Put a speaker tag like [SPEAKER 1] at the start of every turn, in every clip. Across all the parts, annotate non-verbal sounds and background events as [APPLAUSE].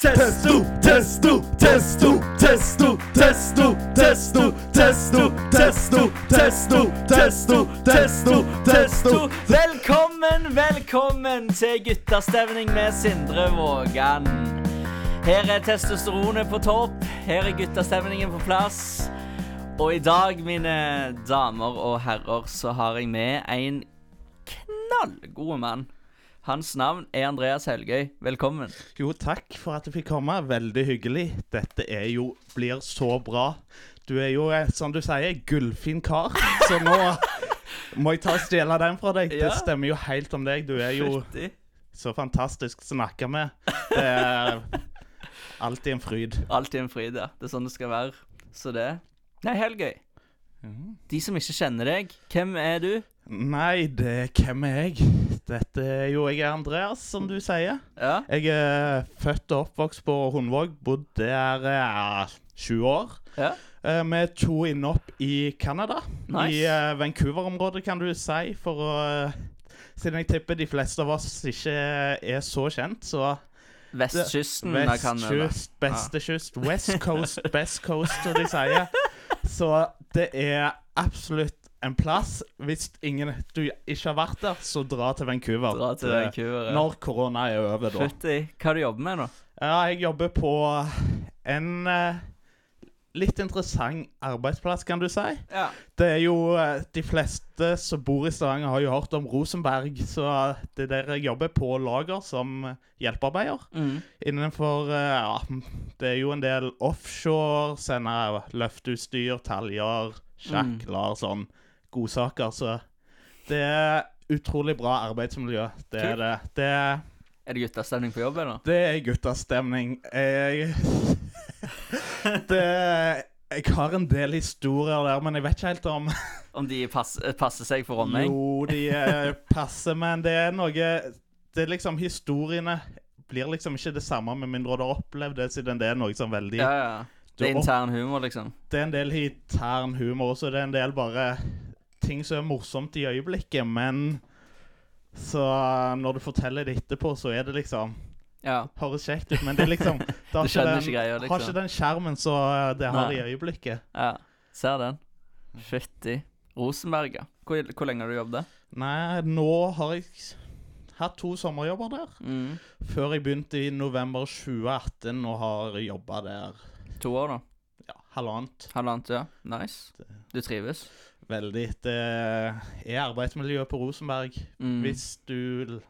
[SPEAKER 1] Testo, testo, testo, testo, testo, testo, testo, testo, testo, testo, testo, testo.
[SPEAKER 2] Velkommen, velkommen til guttastevning med Sindre Vågan. Her er testosteronet på topp, her er guttastemningen på plass. Og i dag, mine damer og herrer, så har jeg med en knallgod mann. Hans navn er Andreas Helgøy. Velkommen.
[SPEAKER 1] Jo, takk for at du fikk komme. Veldig hyggelig. Dette er jo blir så bra. Du er jo, eh, som du sier, gullfin kar. Så nå [LAUGHS] må jeg ta og stjele den fra deg.
[SPEAKER 2] Ja.
[SPEAKER 1] Det stemmer jo helt om deg. Du er jo
[SPEAKER 2] Fytti.
[SPEAKER 1] så fantastisk å snakke med. [LAUGHS] Det er alltid en fryd.
[SPEAKER 2] Alltid en fryd, ja. Det er sånn det skal være. Så det Nei, Helgøy. De som ikke kjenner deg, hvem er du?
[SPEAKER 1] Nei, det hvem er jeg? Dette er jo jeg er Andreas, som du sier.
[SPEAKER 2] Ja.
[SPEAKER 1] Jeg er født og oppvokst på Hundvåg. Bodd der eh, 20 år.
[SPEAKER 2] ja.
[SPEAKER 1] Eh, med to innopp i Canada.
[SPEAKER 2] Nice.
[SPEAKER 1] I eh, Vancouver-området, kan du si. For å eh, Siden jeg tipper de fleste av oss ikke er så kjent, så
[SPEAKER 2] Vestkysten av Canada.
[SPEAKER 1] Vestkyst, beste kyst. West Coast, [LAUGHS] best coast, som de sier. Så det er absolutt en plass. Hvis ingen, du ikke har vært der, så dra til Vancouver.
[SPEAKER 2] Dra til Vancouver. Ja.
[SPEAKER 1] Når korona er over, da.
[SPEAKER 2] Fytti. Hva du jobber med nå?
[SPEAKER 1] Ja, jeg jobber på en eh, litt interessant arbeidsplass, kan du si.
[SPEAKER 2] Ja.
[SPEAKER 1] Det er jo eh, De fleste som bor i Stavanger, har jo hørt om Rosenberg. Så det er der jeg jobber på lager som hjelpearbeider.
[SPEAKER 2] Mm.
[SPEAKER 1] Innenfor eh, Ja, det er jo en del offshore, sende løfteutstyr, taljer, sjakler, sånn godsaker. Så det er utrolig bra arbeidsmiljø. Det er det. Det er
[SPEAKER 2] Er det guttastemning på jobb, eller?
[SPEAKER 1] det er guttastemning. Jeg [LAUGHS] Det Jeg har en del historier der, men jeg vet ikke helt om
[SPEAKER 2] Om de pass, passer seg for omheng?
[SPEAKER 1] Jo, de eh, passer, men det er noe Det er liksom Historiene blir liksom ikke det samme med mindre du har opplevd det, siden det er noe som veldig
[SPEAKER 2] Ja, ja. Det er intern humor, liksom.
[SPEAKER 1] Det er en del intern humor også. Det er en del bare ting som er morsomt i øyeblikket, men så når du forteller det etterpå, så er det liksom
[SPEAKER 2] Ja.
[SPEAKER 1] Høres kjekt ut, men det er [LAUGHS] liksom det har
[SPEAKER 2] ikke
[SPEAKER 1] den,
[SPEAKER 2] ikke greia,
[SPEAKER 1] Har
[SPEAKER 2] liksom.
[SPEAKER 1] ikke den skjermen som det har
[SPEAKER 2] Nei.
[SPEAKER 1] i øyeblikket.
[SPEAKER 2] ja. Ser den. Fytti. Rosenberg, ja. Hvor, hvor lenge har du jobbet der?
[SPEAKER 1] Nei, nå har jeg hatt to sommerjobber der.
[SPEAKER 2] Mm.
[SPEAKER 1] Før jeg begynte i november 2018 og har jobba der
[SPEAKER 2] To år, da.
[SPEAKER 1] ja, halvannet.
[SPEAKER 2] Halvannet, ja. Nice. Du trives?
[SPEAKER 1] Veldig. Det er arbeidsmiljøet på Rosenberg.
[SPEAKER 2] Mm.
[SPEAKER 1] Hvis du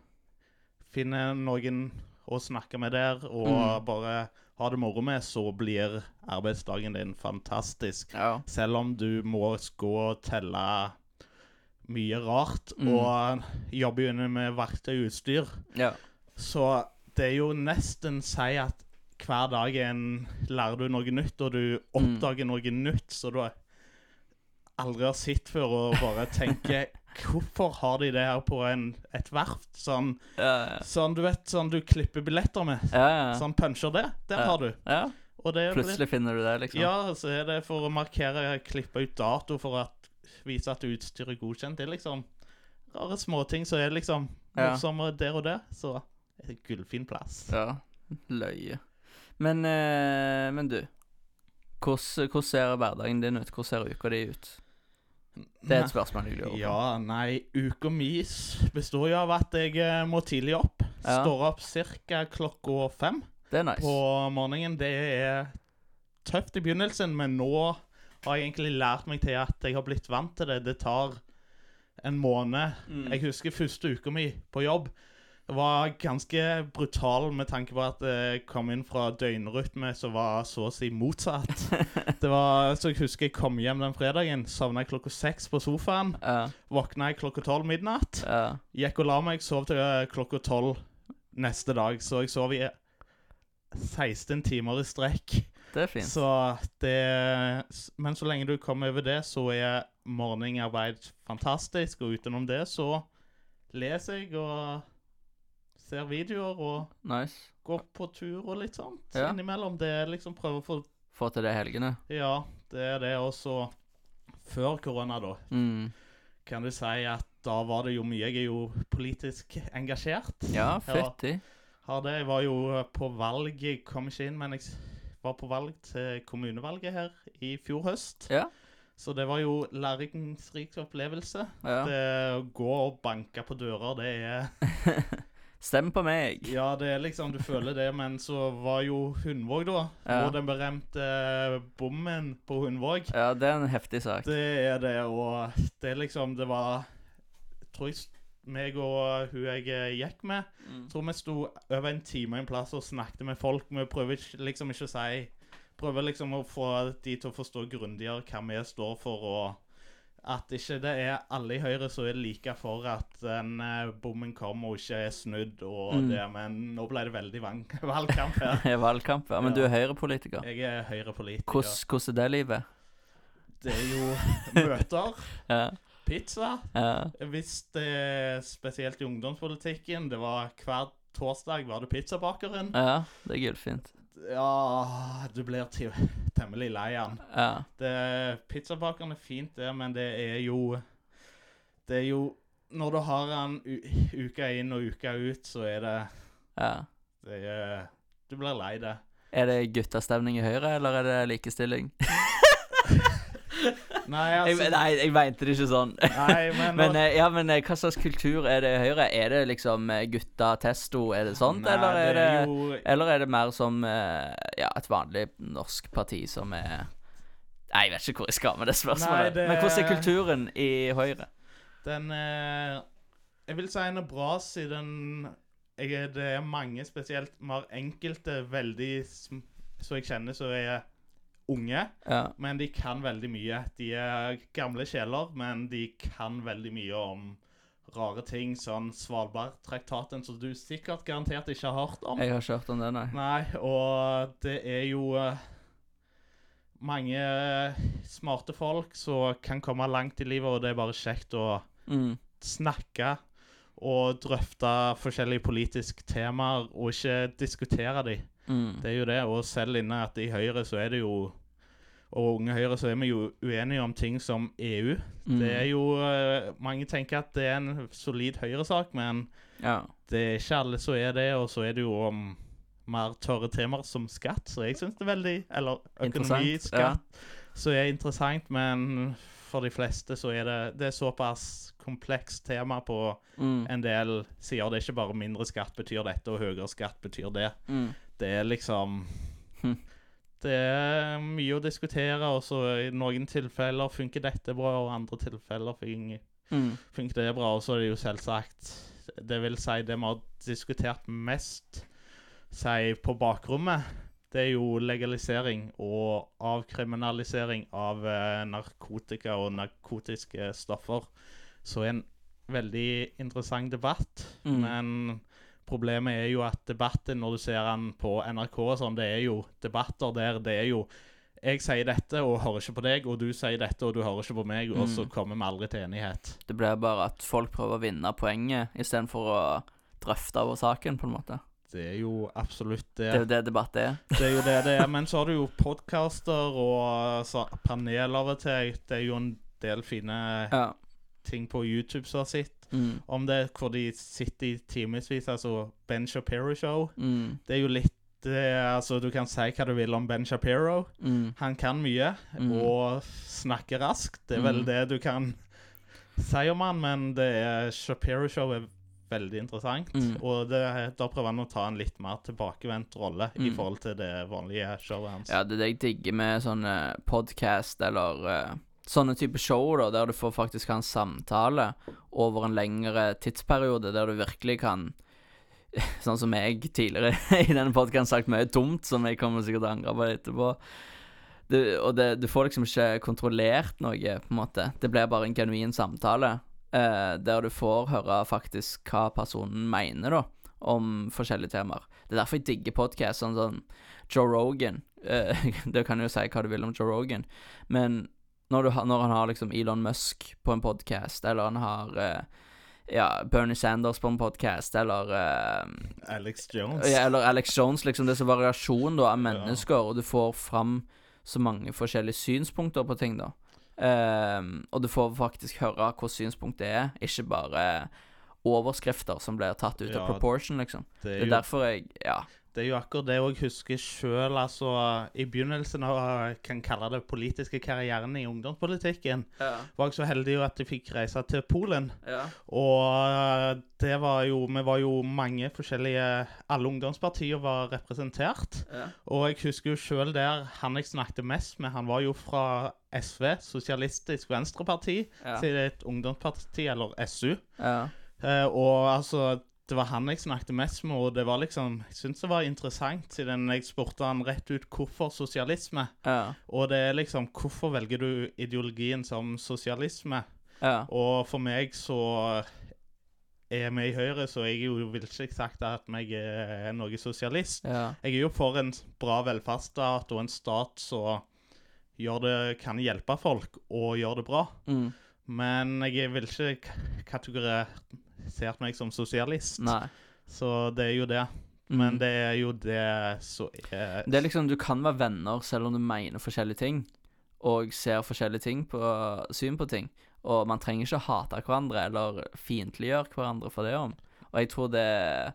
[SPEAKER 1] finner noen å snakke med der, og
[SPEAKER 2] Mm.
[SPEAKER 1] bare ha det moro med, så blir arbeidsdagen din fantastisk.
[SPEAKER 2] Ja.
[SPEAKER 1] Selv om du må gå og telle mye rart,
[SPEAKER 2] Mm.
[SPEAKER 1] og jobbe jo inne med verktøy og utstyr,
[SPEAKER 2] ja.
[SPEAKER 1] så det er jo nesten si at hver dag en, lærer du noe nytt, og du
[SPEAKER 2] Mm.
[SPEAKER 1] oppdager noe nytt så du aldri har sett før, og bare tenker Hvorfor har de det her på en, et verft? Sånn,
[SPEAKER 2] Ja, ja.
[SPEAKER 1] sånn, du vet, sånn du klipper billetter med.
[SPEAKER 2] ja, ja.
[SPEAKER 1] Sånn puncher det. Der har du.
[SPEAKER 2] ja. Plutselig finner du det, liksom.
[SPEAKER 1] Ja, så er det for å markere Klippe ut dato for å vise at utstyret er godkjent. Det er liksom rare småting så er liksom
[SPEAKER 2] Ja.
[SPEAKER 1] morsommere der og der. Så er det gullfin plass.
[SPEAKER 2] Ja. Løye. Men, eh, men du. Hvordan, hvordan ser hverdagen din ut? Hvordan ser uka di ut? Det er et spørsmål jeg lurer på.
[SPEAKER 1] Ja, nei, uka mi består jo av at jeg eh, må tidlig opp.
[SPEAKER 2] Ja.
[SPEAKER 1] Står opp ca. klokka fem
[SPEAKER 2] Det er nice.
[SPEAKER 1] på morgenen. Det er tøft i begynnelsen, men nå har jeg egentlig lært meg til at jeg har blitt vant til det. Det tar en måned.
[SPEAKER 2] Mm.
[SPEAKER 1] Jeg husker første uka mi på jobb. Var ganske brutal med tanke på at jeg kom inn fra døgnrytme som var så å si motsatt. [LAUGHS] Det var, så jeg husker jeg kom hjem den fredagen, sovna klokka seks på sofaen.
[SPEAKER 2] Ja,
[SPEAKER 1] Våkna jeg klokka tolv midnatt.
[SPEAKER 2] ja.
[SPEAKER 1] Gikk og la meg, sov til eh, klokka tolv neste dag. Så jeg sov i 16 timer i strekk.
[SPEAKER 2] Det er fint.
[SPEAKER 1] Så det Men så lenge du kommer over det, så er morgenarbeid fantastisk. Og utenom det så leser jeg og ser videoer og
[SPEAKER 2] Nice.
[SPEAKER 1] går på tur og litt sånt
[SPEAKER 2] Ja.
[SPEAKER 1] innimellom. Det er liksom prøve å få
[SPEAKER 2] Få til det helgene.
[SPEAKER 1] Ja, det er det også før korona, da.
[SPEAKER 2] Mm.
[SPEAKER 1] kan du si at da var det jo mye Jeg er jo politisk engasjert.
[SPEAKER 2] Ja, fytti.
[SPEAKER 1] Jeg var jo på valg, jeg kom ikke inn, men jeg var på valg til kommunevalget her i fjor høst.
[SPEAKER 2] Ja.
[SPEAKER 1] Så det var jo læringsrik opplevelse.
[SPEAKER 2] Ja.
[SPEAKER 1] Det å gå og banke på dører, det er [LAUGHS]
[SPEAKER 2] Stem på meg.
[SPEAKER 1] Ja, det er liksom Du føler det, men så var jo Hundvåg, da.
[SPEAKER 2] Ja.
[SPEAKER 1] Og den berømte bommen på Hundvåg.
[SPEAKER 2] Ja, det er en heftig sak.
[SPEAKER 1] Det er det, og det er liksom Det var Tror jeg meg og hun jeg eh, gikk med
[SPEAKER 2] Mm.
[SPEAKER 1] Tror vi sto over en time en plass og snakket med folk. Vi prøver liksom ikke å si Prøver liksom å få de til å forstå grundigere hva vi står for, og at ikke det er alle i Høyre som er like for at den eh, bommen kommer og ikke er snudd og
[SPEAKER 2] Mm.
[SPEAKER 1] det, men nå ble det veldig [LAUGHS] valgkamp her. [LAUGHS]
[SPEAKER 2] Er valgkamp, ja. Men
[SPEAKER 1] Ja.
[SPEAKER 2] du er Høyre-politiker?
[SPEAKER 1] Jeg er Høyre-politiker.
[SPEAKER 2] Hvordan, er det livet?
[SPEAKER 1] Det er jo [LAUGHS] møter,
[SPEAKER 2] Ja.
[SPEAKER 1] pizza
[SPEAKER 2] ja.
[SPEAKER 1] Hvis det spesielt i ungdomspolitikken Det var hver torsdag var det pizzabakeren.
[SPEAKER 2] Ja, det er gullfint.
[SPEAKER 1] Ja Du blir temmelig lei den.
[SPEAKER 2] Ja.
[SPEAKER 1] Pizzabakeren er fint, det, men det er jo Det er jo Når du har den uka inn og uka ut, så er det
[SPEAKER 2] ja.
[SPEAKER 1] Det er Du blir lei det.
[SPEAKER 2] Er det guttastemning i Høyre, eller er det likestilling? [LAUGHS]
[SPEAKER 1] Nei,
[SPEAKER 2] Jeg,
[SPEAKER 1] altså
[SPEAKER 2] nei, jeg mente det ikke sånn.
[SPEAKER 1] Nei, men, [LAUGHS]
[SPEAKER 2] Men, eh, ja, men eh, hva slags kultur er det i Høyre? Er det liksom eh, gutta testo, er det sånt?
[SPEAKER 1] Nei,
[SPEAKER 2] eller, er det,
[SPEAKER 1] jo
[SPEAKER 2] eller er det mer som ja, et vanlig norsk parti som er Nei, jeg vet ikke hvor jeg skal med det spørsmålet.
[SPEAKER 1] Det-
[SPEAKER 2] Men hvordan er kulturen i Høyre?
[SPEAKER 1] Den er Jeg vil si den er bra siden jeg, det er mange, spesielt mer enkelte, veldig som jeg kjenner som er unge.
[SPEAKER 2] Ja.
[SPEAKER 1] Men de kan veldig mye. De er gamle sjeler, men de kan veldig mye om rare ting. Sånn Svalbardtraktaten, som du sikkert garantert ikke har hørt om.
[SPEAKER 2] Jeg har ikke hørt om det, nei.
[SPEAKER 1] Nei, og det er jo eh, mange eh, smarte folk som kan komme langt i livet, og det er bare kjekt å
[SPEAKER 2] Mm.
[SPEAKER 1] snakke og drøfte forskjellige politiske temaer, og ikke diskutere de.
[SPEAKER 2] Mm.
[SPEAKER 1] Det er jo det, og selv inne at i Høyre så er det jo og Unge Høyre så er vi jo uenige om ting som EU.
[SPEAKER 2] Mm.
[SPEAKER 1] Det er jo eh, Mange tenker at det er en solid Høyre-sak, men
[SPEAKER 2] Ja.
[SPEAKER 1] det er ikke alle som er det. Og så er det jo om mer tørre temaer som skatt, så jeg syns det er veldig Eller
[SPEAKER 2] økonomi,
[SPEAKER 1] skatt, ja. så er interessant, men for de fleste så er det Det er såpass komplekst tema på
[SPEAKER 2] Mm.
[SPEAKER 1] en del sider. Det er ikke bare mindre skatt betyr dette, og høyere skatt betyr det.
[SPEAKER 2] Mm.
[SPEAKER 1] Det er liksom. [LAUGHS] Det er mye å diskutere, og så i noen tilfeller funker dette bra, og andre tilfeller funker,
[SPEAKER 2] Mm.
[SPEAKER 1] funker det bra. Og så er det jo selvsagt Det vil si det vi har diskutert mest si på bakrommet, det er jo legalisering og avkriminalisering av eh, narkotika og narkotiske stoffer. Så en veldig interessant debatt.
[SPEAKER 2] Mm.
[SPEAKER 1] Men problemet er jo at debatten, når du ser den på NRK sånn, det er jo debatter der det er jo Jeg sier dette og hører ikke på deg, og du sier dette og du hører ikke på meg, og så
[SPEAKER 2] Mm.
[SPEAKER 1] kommer vi aldri til enighet.
[SPEAKER 2] Det blir bare at folk prøver å vinne poenget istedenfor å drøfte over saken, på en måte.
[SPEAKER 1] Det er jo absolutt det.
[SPEAKER 2] Det er jo det debatt er.
[SPEAKER 1] Det er jo det det er. Men så har du jo podkaster og så, panel av og til. Det er jo en del fine
[SPEAKER 2] Ja.
[SPEAKER 1] ting på YouTube som har sett
[SPEAKER 2] Mm.
[SPEAKER 1] om det, hvor de sitter i timevis. Altså Ben Shapiro Show.
[SPEAKER 2] Mm.
[SPEAKER 1] Det er jo litt det, altså, Du kan si hva du vil om Ben Shapiro.
[SPEAKER 2] Mm.
[SPEAKER 1] Han kan mye
[SPEAKER 2] Mm.
[SPEAKER 1] og snakker raskt. Det er vel
[SPEAKER 2] Mm.
[SPEAKER 1] det du kan [LAUGHS] si om han, men det er Shapiro Show er veldig interessant.
[SPEAKER 2] Mm.
[SPEAKER 1] Og det, da prøver han å ta en litt mer tilbakevendt rolle i forhold til det vanlige showet hans.
[SPEAKER 2] Ja, det er det jeg digger med sånne podcast eller eh, sånne type show, da, der du får faktisk ha en samtale over en lengre tidsperiode, der du virkelig kan [LAUGHS] Sånn som jeg tidligere [LAUGHS] i denne podkasten sagt mye dumt, som jeg kommer sikkert til å angre på etterpå. Du, og det, du får liksom ikke kontrollert noe, på en måte. Det blir bare en genuin samtale, eh, der du får høre faktisk hva personen mener, da, om forskjellige temaer. Det er derfor jeg digger podkast, sånn sånn Joe Rogan. Eh, [LAUGHS] du kan jo si hva du vil om Joe Rogan, men når, du, når han har liksom Elon Musk på en podkast, eller han har eh, ja, Bernie Sanders på en podkast, eller eh,
[SPEAKER 1] Alex Jones.
[SPEAKER 2] ja, eller Alex Jones, liksom. Det er så variasjon da av mennesker, og du får fram så mange forskjellige synspunkter på ting, da. Ehm, og du får faktisk høre hva synspunktet er, ikke bare overskrifter som blir tatt ut
[SPEAKER 1] Ja,
[SPEAKER 2] av proportion, liksom.
[SPEAKER 1] Det
[SPEAKER 2] Det
[SPEAKER 1] er
[SPEAKER 2] er
[SPEAKER 1] jo,
[SPEAKER 2] derfor jeg Ja.
[SPEAKER 1] Det er jo akkurat det jeg husker sjøl, altså I begynnelsen av jeg kan kalle det politiske karrieren i ungdomspolitikken,
[SPEAKER 2] Ja.
[SPEAKER 1] var jeg så heldig at jeg fikk reise til Polen.
[SPEAKER 2] ja.
[SPEAKER 1] Og det var jo Vi var jo mange forskjellige Alle ungdomspartier var representert.
[SPEAKER 2] ja.
[SPEAKER 1] Og jeg husker jo sjøl der han jeg snakket mest med, han var jo fra SV, Sosialistisk Venstreparti, til et ungdomsparti, eller SU.
[SPEAKER 2] ja.
[SPEAKER 1] Eh, og altså Det var han jeg snakket mest med, og det var liksom Jeg syns det var interessant, siden jeg spurte han rett ut hvorfor sosialisme.
[SPEAKER 2] ja.
[SPEAKER 1] Og det er liksom Hvorfor velger du ideologien som sosialisme?
[SPEAKER 2] ja.
[SPEAKER 1] Og for meg så er vi i Høyre, så jeg jo vil ikke sagt at jeg er noe sosialist.
[SPEAKER 2] ja.
[SPEAKER 1] Jeg er jo for en bra velferdsstat og en stat som gjør det, kan hjelpe folk og gjøre det bra.
[SPEAKER 2] Mm.
[SPEAKER 1] Men jeg vil ikke k- kategorisert meg som sosialist.
[SPEAKER 2] Nei.
[SPEAKER 1] Så det er jo det. Men det er jo det som er
[SPEAKER 2] Det er liksom, Du kan være venner selv om du mener forskjellige ting, og ser forskjellige ting på syn på ting. Og man trenger ikke hate hverandre eller fiendtliggjøre hverandre for det om. Og jeg tror det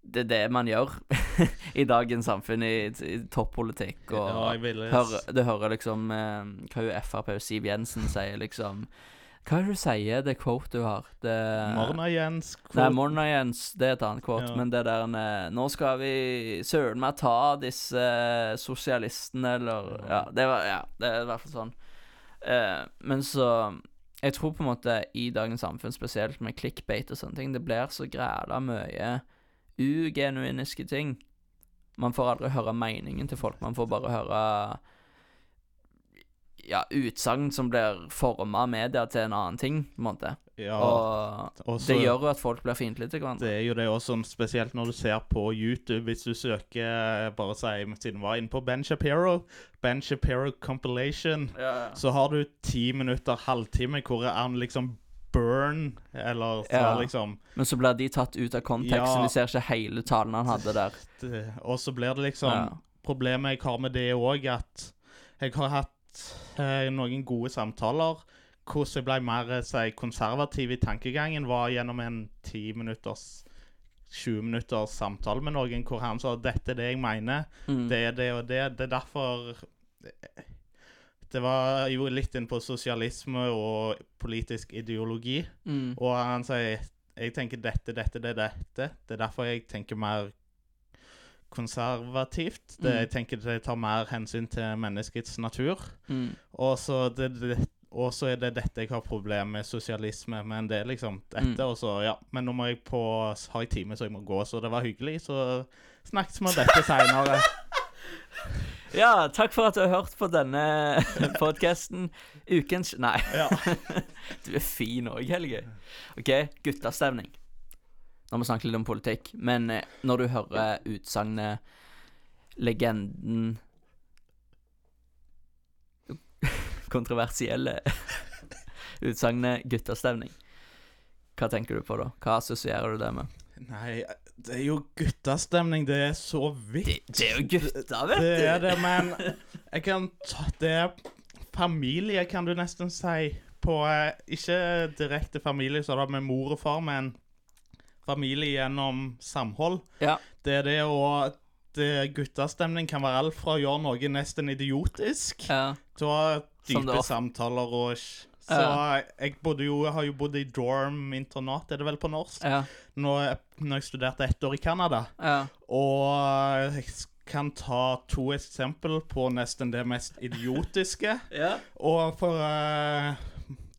[SPEAKER 2] det er det man gjør [LAUGHS] i dagens samfunn, i, i toppolitikk. Og
[SPEAKER 1] Ja,
[SPEAKER 2] hører, du hører liksom eh, hva jo Frp og Siv Jensen sier, liksom Hva er det du sier, det quote du har? Det
[SPEAKER 1] Morna Jens
[SPEAKER 2] Nei, Morna Jens, det er et annet quote,
[SPEAKER 1] Ja.
[SPEAKER 2] men det der eh, Nå skal vi søren meg ta disse eh, sosialistene, eller Ja, det var Ja, det er i hvert fall sånn. Uh, men så Jeg tror på en måte i dagens samfunn, spesielt med clickbait og sånne ting, det blir så græla mye ugenuiniske ting. Man får aldri høre meningen til folk, man får bare høre ja, utsagn som blir forma av media til en annen ting, på en måte.
[SPEAKER 1] Ja,
[SPEAKER 2] Og
[SPEAKER 1] også,
[SPEAKER 2] det gjør jo at folk blir fiendtlige til hverandre.
[SPEAKER 1] Det er jo det også, sånn spesielt når du ser på YouTube. Hvis du søker bare si, siden du var inne på Ben Shapiro, Ben Shapiro compilation,
[SPEAKER 2] Ja, ja.
[SPEAKER 1] så har du ti minutter, halvtime, hvor han liksom burn, eller så
[SPEAKER 2] Ja.
[SPEAKER 1] liksom
[SPEAKER 2] Men så blir de tatt ut av kontekst,
[SPEAKER 1] Ja.
[SPEAKER 2] så de ser ikke hele talen han hadde der.
[SPEAKER 1] Og så blir det liksom. Problemet jeg har med det òg, at jeg har hatt eh, noen gode samtaler. Hvordan jeg ble mer eh, si, konservativ i tankegangen, var gjennom en ti minutters 20 minutters samtale med noen hvor han sa dette er det jeg mener.
[SPEAKER 2] Mm.
[SPEAKER 1] Det er det og det. Det er derfor Det var jo litt inn på sosialisme og politisk ideologi.
[SPEAKER 2] Mm.
[SPEAKER 1] Og han sier jeg tenker dette, dette, det, dette. Det er derfor jeg tenker mer konservativt. Det,
[SPEAKER 2] Mm.
[SPEAKER 1] Jeg tenker det tar mer hensyn til menneskets natur.
[SPEAKER 2] Mm.
[SPEAKER 1] Og så det, det, er det dette jeg har problemer med sosialisme. Men det er liksom dette,
[SPEAKER 2] Mm.
[SPEAKER 1] og så Ja, men nå må jeg på Har jeg time, så jeg må gå. Så det var hyggelig. Så snakkes vi om dette seinere. [LAUGHS]
[SPEAKER 2] Ja, takk for at du har hørt på denne [LAUGHS] podkasten. Ukens Nei,
[SPEAKER 1] Ja. [LAUGHS]
[SPEAKER 2] du er fin òg, Helge. OK, guttastemning. Nå har vi snakker litt om politikk, men eh, når du hører utsagnet Legenden [LAUGHS] Kontroversielle [LAUGHS] utsagnet guttastemning. Hva tenker du på da? Hva assosierer du det med?
[SPEAKER 1] Nei, det er jo guttastemning. Det er så vidt.
[SPEAKER 2] Det, det er jo gutta, vet du.
[SPEAKER 1] Det er det, men [LAUGHS] jeg kan ta Det er familie, kan du nesten si. På eh, Ikke direkte familie, så det med mor og far, men familie gjennom samhold.
[SPEAKER 2] Ja.
[SPEAKER 1] Det er det å det Guttastemning kan være alt fra å gjøre noe nesten idiotisk
[SPEAKER 2] ja.
[SPEAKER 1] til å ha dype samtaler og Så
[SPEAKER 2] Ja.
[SPEAKER 1] jeg bodde jo Jeg har jo bodd i dorm-internat, er det vel på norsk?
[SPEAKER 2] Ja.
[SPEAKER 1] Når, når jeg studerte ett år i Canada.
[SPEAKER 2] Ja.
[SPEAKER 1] Og jeg kan ta to eksempel på nesten det mest idiotiske.
[SPEAKER 2] ja.
[SPEAKER 1] Og for uh,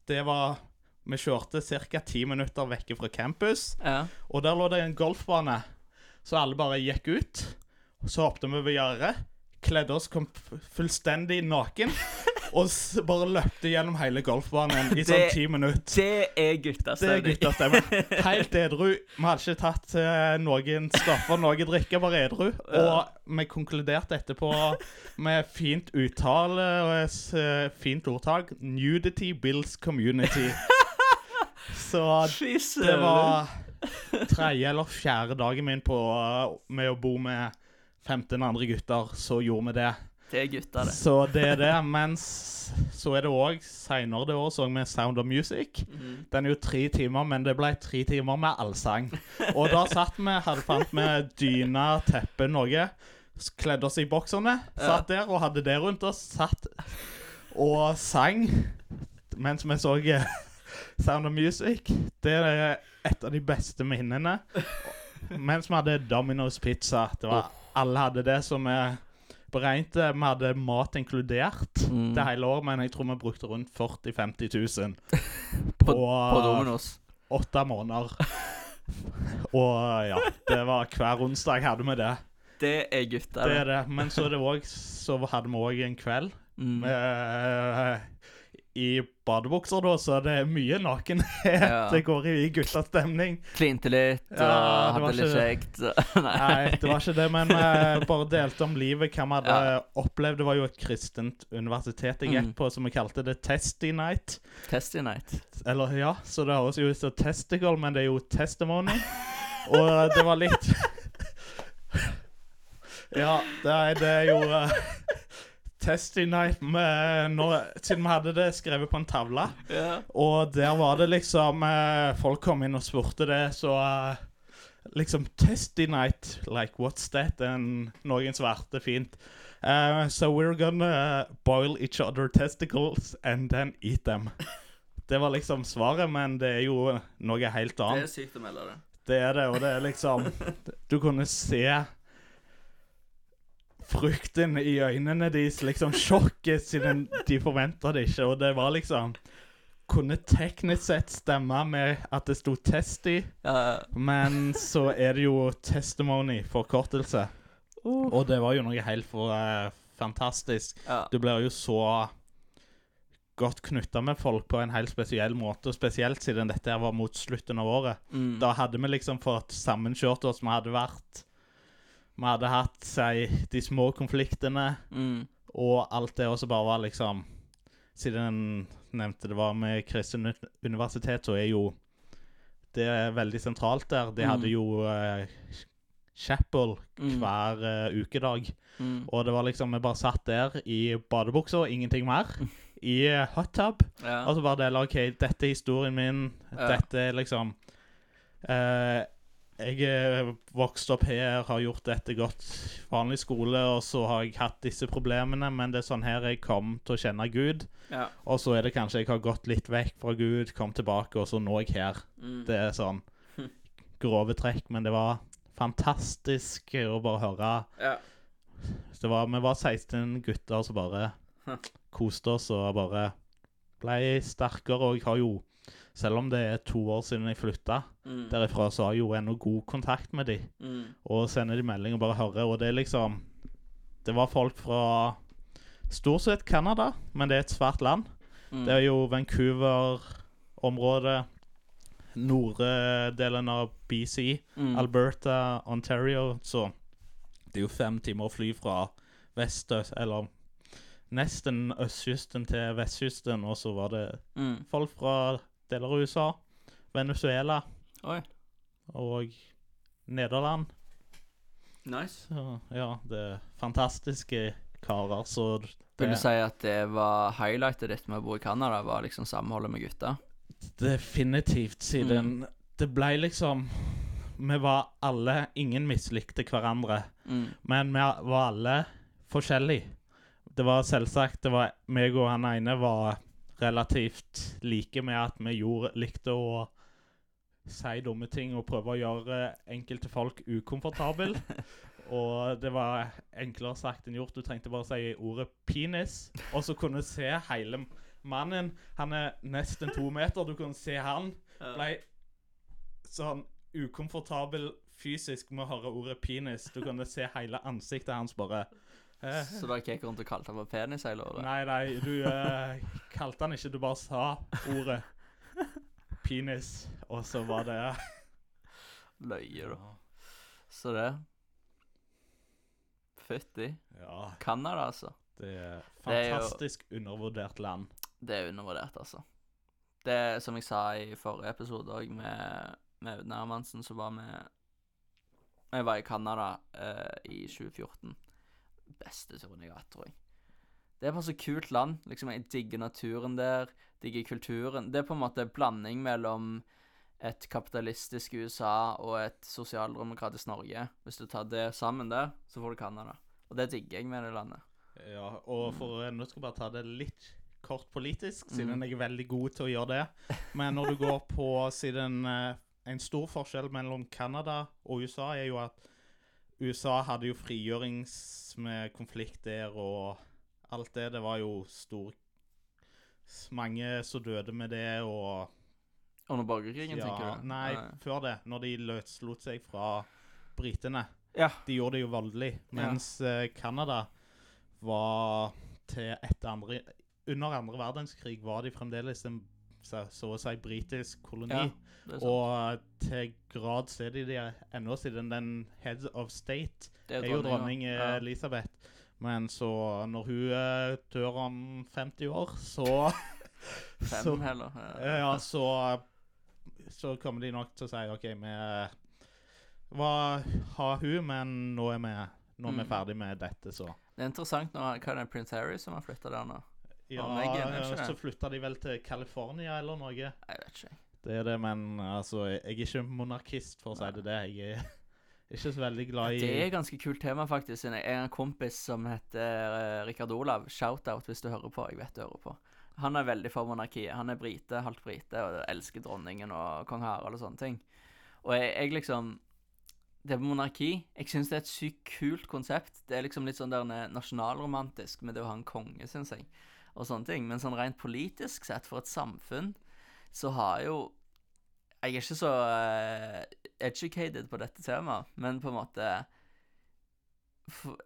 [SPEAKER 1] det var Vi kjørte ca. ti minutter vekke fra campus,
[SPEAKER 2] ja.
[SPEAKER 1] og der lå det en golfbane. Så alle bare gikk ut. Så hoppet vi over gjerdet, kledde oss kom fullstendig naken, [LAUGHS] og bare løpte gjennom hele golfbanen i sånn ti minutter.
[SPEAKER 2] Det er
[SPEAKER 1] Det er
[SPEAKER 2] guttastemning.
[SPEAKER 1] guttastemmen. [LAUGHS] Helt edru. Vi hadde ikke tatt eh, noen stoffer, noe drikke, bare edru. Og vi konkluderte etterpå med fint uttale og eh, fint ordtak. Nudity builds community. [LAUGHS] Så det var tredje eller fjerde dagen min på, med å bo med 15 andre gutter. Så gjorde vi det.
[SPEAKER 2] Det er gutta, det.
[SPEAKER 1] Så det er det. Mens så er det òg seinere det året så vi Sound of Music.
[SPEAKER 2] Mhm.
[SPEAKER 1] Den er jo tre timer, men det ble tre timer med allsang. Og da satt vi, hadde fant vi dyne, teppe, noe. Kledde oss i bokserne, satt der og hadde det rundt oss. Satt og sang mens vi så eh, Sound of Music. Det er et av de beste minnene. [LAUGHS] Mens vi hadde Domino's Pizza. Det var, alle hadde det som vi beregnet. Vi hadde mat inkludert
[SPEAKER 2] Mm.
[SPEAKER 1] det hele året, men jeg tror vi brukte rundt 40 000-50 000
[SPEAKER 2] På, på Dominos.
[SPEAKER 1] åtte måneder. [LAUGHS] Og ja, det var hver onsdag hadde vi det.
[SPEAKER 2] Det er gutta,
[SPEAKER 1] Det er det. Men så, det også, så hadde vi òg en kveld
[SPEAKER 2] Mm.
[SPEAKER 1] eh, i badebukser, da, så det er mye nakenhet.
[SPEAKER 2] Ja. [LAUGHS]
[SPEAKER 1] Det går i guttastemning.
[SPEAKER 2] Klinte litt og
[SPEAKER 1] Ja, det
[SPEAKER 2] hadde litt kjekt. [LAUGHS] Nei.
[SPEAKER 1] Nei, det var ikke det, men vi [LAUGHS] bare delte om livet, hva vi hadde opplevd. Det var jo et kristent universitet jeg gikk
[SPEAKER 2] Mm.
[SPEAKER 1] på, som vi kalte det Testy Night.
[SPEAKER 2] Testy night.
[SPEAKER 1] Eller ja, så det høres jo ut som testicle, men det er jo testimony. Og det var litt Ja, det er, det er jo uh, Testy night med når, Siden vi hadde det skrevet på en tavle.
[SPEAKER 2] Yeah.
[SPEAKER 1] Og der var det liksom eh, Folk kom inn og spurte det, så eh, Liksom Testy night, like what's that? And noen svarte fint. Uh, so we're gonna boil each other testicles and then eat them. Det var liksom svaret, men det er jo noe helt annet.
[SPEAKER 2] Det er sykt å melde det.
[SPEAKER 1] Det er det, og det er liksom Du kunne se frykten i øynene deres, liksom sjokket, siden de forventa det ikke. Og det var liksom Kunne teknisk sett stemme med at det sto 'Testy',
[SPEAKER 2] Ja,
[SPEAKER 1] men så er det jo 'testimony', forkortelse. Og det var jo noe helt for uh, fantastisk.
[SPEAKER 2] ja.
[SPEAKER 1] Du blir jo så godt knytta med folk på en helt spesiell måte, spesielt siden dette var mot slutten av året.
[SPEAKER 2] Mm.
[SPEAKER 1] Da hadde vi liksom fått sammenkjørt oss. Vi hadde vært Vi hadde hatt si, de små konfliktene
[SPEAKER 2] Mm.
[SPEAKER 1] og alt det, også bare var liksom Siden jeg nevnte det var med Kristin universitet, så er jo det er veldig sentralt der. De
[SPEAKER 2] Mm.
[SPEAKER 1] hadde jo eh, chapel
[SPEAKER 2] Mm.
[SPEAKER 1] hver eh, ukedag.
[SPEAKER 2] Mm.
[SPEAKER 1] Og det var liksom Vi bare satt der i badebuksa ingenting mer. [LAUGHS] I uh, hot tub.
[SPEAKER 2] Ja.
[SPEAKER 1] Og så bare deler OK, dette er historien min.
[SPEAKER 2] Ja.
[SPEAKER 1] Dette er liksom eh, Jeg er vokst opp her, har gjort dette godt vanlig skole, og så har jeg hatt disse problemene, men det er sånn her jeg kom til å kjenne Gud.
[SPEAKER 2] ja.
[SPEAKER 1] Og så er det kanskje jeg har gått litt vekk fra Gud, kom tilbake, og så nå er jeg her.
[SPEAKER 2] Mm.
[SPEAKER 1] Det er sånn grove trekk, men det var fantastisk å bare høre.
[SPEAKER 2] ja.
[SPEAKER 1] Det var, vi var 16 gutter som bare koste oss og bare ble sterkere. Og jeg har jo, selv om det er to år siden jeg flytta
[SPEAKER 2] Mm.
[SPEAKER 1] derifra, så har jeg jo ennå god kontakt med de.
[SPEAKER 2] Mm.
[SPEAKER 1] Og sender de melding og bare hører. Og det er liksom Det var folk fra stort sett Canada, men det er et svært land.
[SPEAKER 2] Mm.
[SPEAKER 1] Det er jo Vancouver-området, norddelen av BC,
[SPEAKER 2] Mm.
[SPEAKER 1] Alberta, Ontario, så det er jo fem timer å fly fra vest, eller nesten østkysten til vestkysten, og så var det
[SPEAKER 2] Mm.
[SPEAKER 1] folk fra deler av USA, Venezuela
[SPEAKER 2] Oi.
[SPEAKER 1] og Nederland.
[SPEAKER 2] Nice.
[SPEAKER 1] Så ja, det er fantastiske karer, så
[SPEAKER 2] Vil du si at det var highlightet ditt med å bo i Canada, var liksom samholdet med gutta?
[SPEAKER 1] definitivt siden
[SPEAKER 2] Mm.
[SPEAKER 1] det ble liksom Vi var alle Ingen mislikte hverandre.
[SPEAKER 2] Mm.
[SPEAKER 1] Men vi var alle forskjellige. Det var selvsagt det var, meg og han ene var relativt like med at vi gjorde, likte å si dumme ting og prøve å gjøre enkelte folk ukomfortable. [LAUGHS] og det var enklere sagt enn gjort. Du trengte bare å si ordet 'penis', og så kunne du se hele mannen. Han er nesten to meter. Du kunne se han ble sånn ukomfortabel fysisk med å høre ordet 'penis'. Du kunne se hele ansiktet hans bare
[SPEAKER 2] Så da gikk jeg rundt og kalte han for penis hele året?
[SPEAKER 1] Nei, nei, du eh, kalte han ikke, du bare sa ordet 'penis', og så var det
[SPEAKER 2] Løye, da. Så det Fytti.
[SPEAKER 1] Ja,
[SPEAKER 2] Canada, altså.
[SPEAKER 1] det er fantastisk undervurdert land.
[SPEAKER 2] Det er undervurdert, altså. Det er som jeg sa i forrige episode òg, med, med Audun Hermansen, så var vi Vi var i Canada eh, i 2014. beste turen jeg har hatt, tror jeg. Det er bare så kult land. Liksom, Jeg digger naturen der, digger kulturen. Det er på en måte en blanding mellom et kapitalistisk USA og et sosialdemokratisk Norge. Hvis du tar det sammen der, så får du Canada. Og det digger jeg med det landet.
[SPEAKER 1] Ja, og for mm. Nå skal jeg bare ta det litt kort politisk,
[SPEAKER 2] Mm.
[SPEAKER 1] siden jeg er veldig god til å gjøre det. Men når du går på siden eh, En stor forskjell mellom Canada og USA er jo at USA hadde jo frigjørings med konflikt der og alt det. Det var jo stor Mange som døde med det, og
[SPEAKER 2] Under borgerkrigen,
[SPEAKER 1] ja,
[SPEAKER 2] tenker du?
[SPEAKER 1] Nei, før det. Når de løslot seg fra britene.
[SPEAKER 2] Ja.
[SPEAKER 1] De gjorde det jo voldelig. Mens eh, Canada var til etter andre Under andre verdenskrig var de fremdeles en så, så å si britisk koloni.
[SPEAKER 2] Ja,
[SPEAKER 1] og eh, til grad så er de det ennå, siden den head of state
[SPEAKER 2] det
[SPEAKER 1] er jo dronning eh,
[SPEAKER 2] Ja.
[SPEAKER 1] Elisabeth. Men så når hun eh, dør om 50 år, så [LAUGHS]
[SPEAKER 2] Fem,
[SPEAKER 1] så,
[SPEAKER 2] heller.
[SPEAKER 1] ja, ja, så Så kommer de nok til å si OK, vi var, har hun, men nå er vi, nå er vi
[SPEAKER 2] Mm.
[SPEAKER 1] ferdig med dette, så.
[SPEAKER 2] Det er interessant nå, hva er det Prince Harry som har flytta der nå?
[SPEAKER 1] Ja,
[SPEAKER 2] er ikke
[SPEAKER 1] så flytta de vel til California eller noe.
[SPEAKER 2] Jeg vet ikke.
[SPEAKER 1] Det er det, men altså, jeg er ikke monarkist, for å si det det. Jeg er [LAUGHS] ikke så veldig glad i
[SPEAKER 2] Det er et ganske kult tema, faktisk. Jeg har en kompis som heter uh, Rikard Olav. Shout-out hvis du hører på. Jeg vet du hører på. Han er veldig for monarkiet. Han er brite, halvt brite, og elsker dronningen og kong Harald og sånne ting. Og jeg, jeg liksom Det med monarki Jeg syns det er et sykt kult konsept. Det er liksom litt sånn der nasjonalromantisk med det å ha en konge, syns jeg, og sånne ting. Men sånn rent politisk sett, for et samfunn, så har jo Jeg er ikke så eh, educated på dette temaet, men på en måte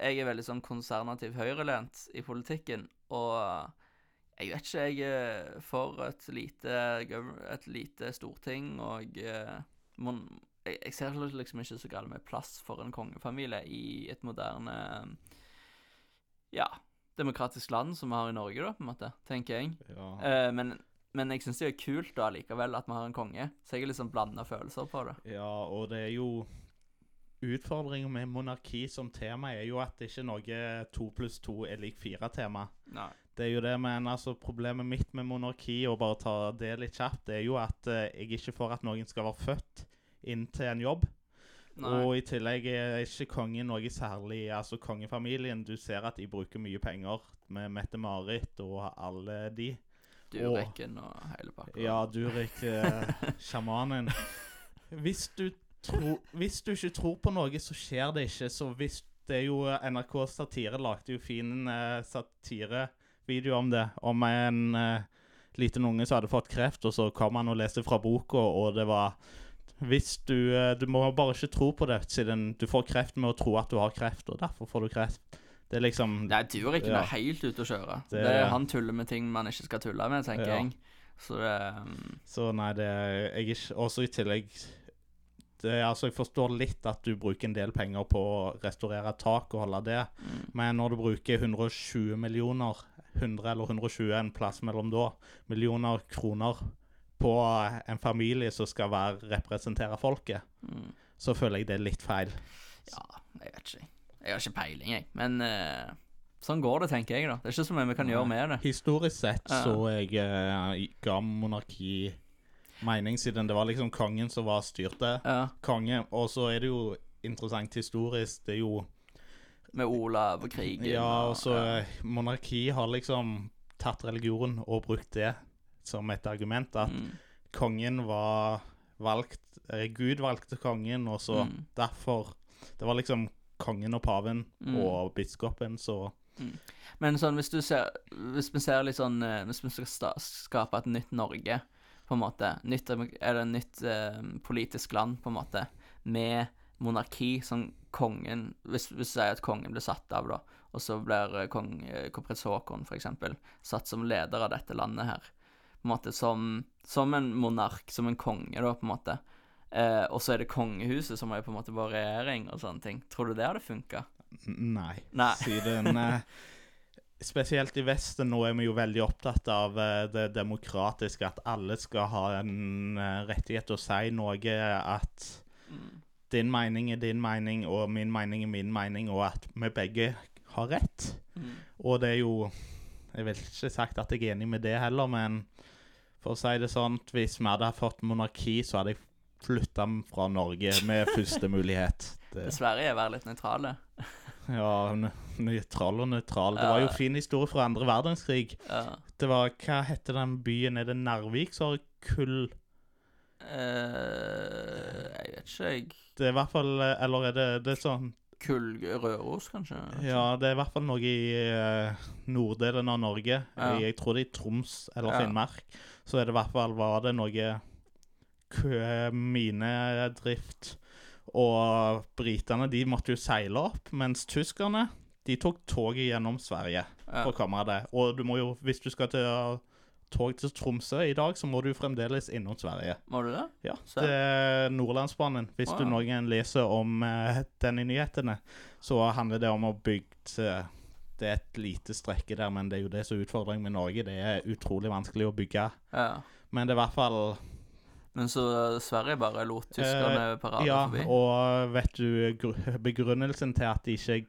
[SPEAKER 2] Jeg er veldig sånn konsernativ høyrelent i politikken, og jeg vet ikke, jeg er for et lite, et lite storting, og eh, jeg, jeg ser liksom ikke så galt med plass for en kongefamilie i et moderne Ja, demokratisk land som vi har i Norge, da, på en måte, tenker jeg.
[SPEAKER 1] ja.
[SPEAKER 2] Eh, men, men jeg syns det er kult da likevel at vi har en konge, så jeg er liksom blanda følelser på det.
[SPEAKER 1] ja, og det er jo Utfordringen med monarki som tema er jo at det ikke er noe to pluss to er lik fire-tema. Det er jo det, men altså problemet mitt med monarki, og bare ta det litt kjapt, det er jo at eh, jeg ikke får at noen skal være født inn til en jobb.
[SPEAKER 2] Nei.
[SPEAKER 1] Og i tillegg er ikke kongen noe særlig Altså kongefamilien, du ser at de bruker mye penger med Mette-Marit og alle de.
[SPEAKER 2] Dureken og hele pakka.
[SPEAKER 1] Ja, Durek, eh, [LAUGHS] sjamanen. Hvis du, tro, hvis du ikke tror på noe, så skjer det ikke. Så hvis det er jo NRK Satire lagde jo fin eh, satirevideo om det. Om en eh, liten unge som hadde fått kreft, og så kom han og leste fra boka, og det var hvis du, eh, du må bare ikke tro på det, siden du får kreft med å tro at du har kreft, og derfor får du kreft. Det er liksom
[SPEAKER 2] Nei, Dureken
[SPEAKER 1] Ja.
[SPEAKER 2] er helt ute å kjøre.
[SPEAKER 1] Det-
[SPEAKER 2] Det, Han tuller med ting man ikke skal tulle med, tenker
[SPEAKER 1] Ja.
[SPEAKER 2] jeg. Så det um,
[SPEAKER 1] Så nei, det jeg ikke Også i tillegg det, Altså, jeg forstår litt at du bruker en del penger på å restaurere tak og holde det,
[SPEAKER 2] mm,
[SPEAKER 1] men når du bruker 120 millioner 100 eller 120, en plass mellom da, millioner kroner på en familie som skal være, representere folket,
[SPEAKER 2] mm.
[SPEAKER 1] så føler jeg det er litt feil.
[SPEAKER 2] Ja, jeg vet ikke. Jeg har ikke peiling, jeg. Men uh, sånn går det, tenker jeg, da. Det er ikke så mye vi kan gjøre med det.
[SPEAKER 1] Historisk sett så jeg uh, ga monarki mening, siden det var liksom kongen som var styrte.
[SPEAKER 2] Ja,
[SPEAKER 1] Konge, og så er det jo interessant historisk, det er jo
[SPEAKER 2] Med Olav og krigen.
[SPEAKER 1] Ja, og så
[SPEAKER 2] ja.
[SPEAKER 1] monarki har liksom tatt religion og brukt det som et argument. At
[SPEAKER 2] Mm,
[SPEAKER 1] kongen var valgt eh, Gud valgte kongen, og så
[SPEAKER 2] Mm.
[SPEAKER 1] derfor Det var liksom kongen og paven
[SPEAKER 2] Mm.
[SPEAKER 1] og biskopen, så
[SPEAKER 2] Men sånn, hvis du ser Hvis vi ser litt sånn eh, Hvis vi skal skape et nytt Norge, på en måte nytt, Er det et nytt eh, politisk land, på en måte, med monarki, som kongen Hvis hvis du sier at kongen blir satt av, da, og så blir eh, kong prins kronprins Haakon, for eksempel, satt som leder av dette landet her, på en måte som, som en monark, som en konge, da, på en måte. Eh, og så er det kongehuset som er på en måte vår regjering og sånne ting. Tror du det hadde funka?
[SPEAKER 1] nei.
[SPEAKER 2] Nei.
[SPEAKER 1] Siden eh, Spesielt i Vesten nå er vi jo veldig opptatt av eh, det demokratiske, at alle skal ha en eh, rettighet til å si noe, at din mening er din mening, og min mening er min mening, og at vi begge har rett.
[SPEAKER 2] Mm.
[SPEAKER 1] Og det er jo Jeg vil ikke sagt at jeg er enig med det heller, men for å si det sånn, hvis vi hadde fått monarki, så hadde jeg flytta fra Norge med [LAUGHS] første mulighet. Det,
[SPEAKER 2] Dessverre er være litt nøytrale. [LAUGHS]
[SPEAKER 1] ja, nøytral og nøytral. Det var jo fin historie fra andre verdenskrig.
[SPEAKER 2] Ja.
[SPEAKER 1] Det var Hva heter den byen? Er det Narvik som har kull
[SPEAKER 2] Uh, jeg vet ikke, jeg
[SPEAKER 1] Det er i hvert fall Eller er det, det er sånn
[SPEAKER 2] Kull Røros, kanskje?
[SPEAKER 1] Ja, det er i hvert fall noe i uh, norddelen av Norge.
[SPEAKER 2] Ja.
[SPEAKER 1] Jeg, jeg tror det er i Troms eller
[SPEAKER 2] Ja.
[SPEAKER 1] Finnmark. Så er det i hvert fall var det noe minedrift. Og britene de måtte jo seile opp, mens tyskerne de tok toget gjennom Sverige
[SPEAKER 2] Ja.
[SPEAKER 1] for å komme det. Og du må jo, hvis du skal til tog til Tromsø i dag, så må du fremdeles innom Sverige.
[SPEAKER 2] Må du det?
[SPEAKER 1] Ja, det er Nordlandsbanen. Hvis
[SPEAKER 2] Å,
[SPEAKER 1] du noen leser om uh, den i nyhetene, så handler det om å bygge eh, Det er et lite strekke der, men det er jo det som er utfordringen med Norge. Det er utrolig vanskelig å bygge.
[SPEAKER 2] Ja.
[SPEAKER 1] Men det er i hvert fall
[SPEAKER 2] Men så Sverige bare lot tyskerne parade
[SPEAKER 1] Eh, Ja,
[SPEAKER 2] forbi?
[SPEAKER 1] og vet du gru- begrunnelsen til at de ikke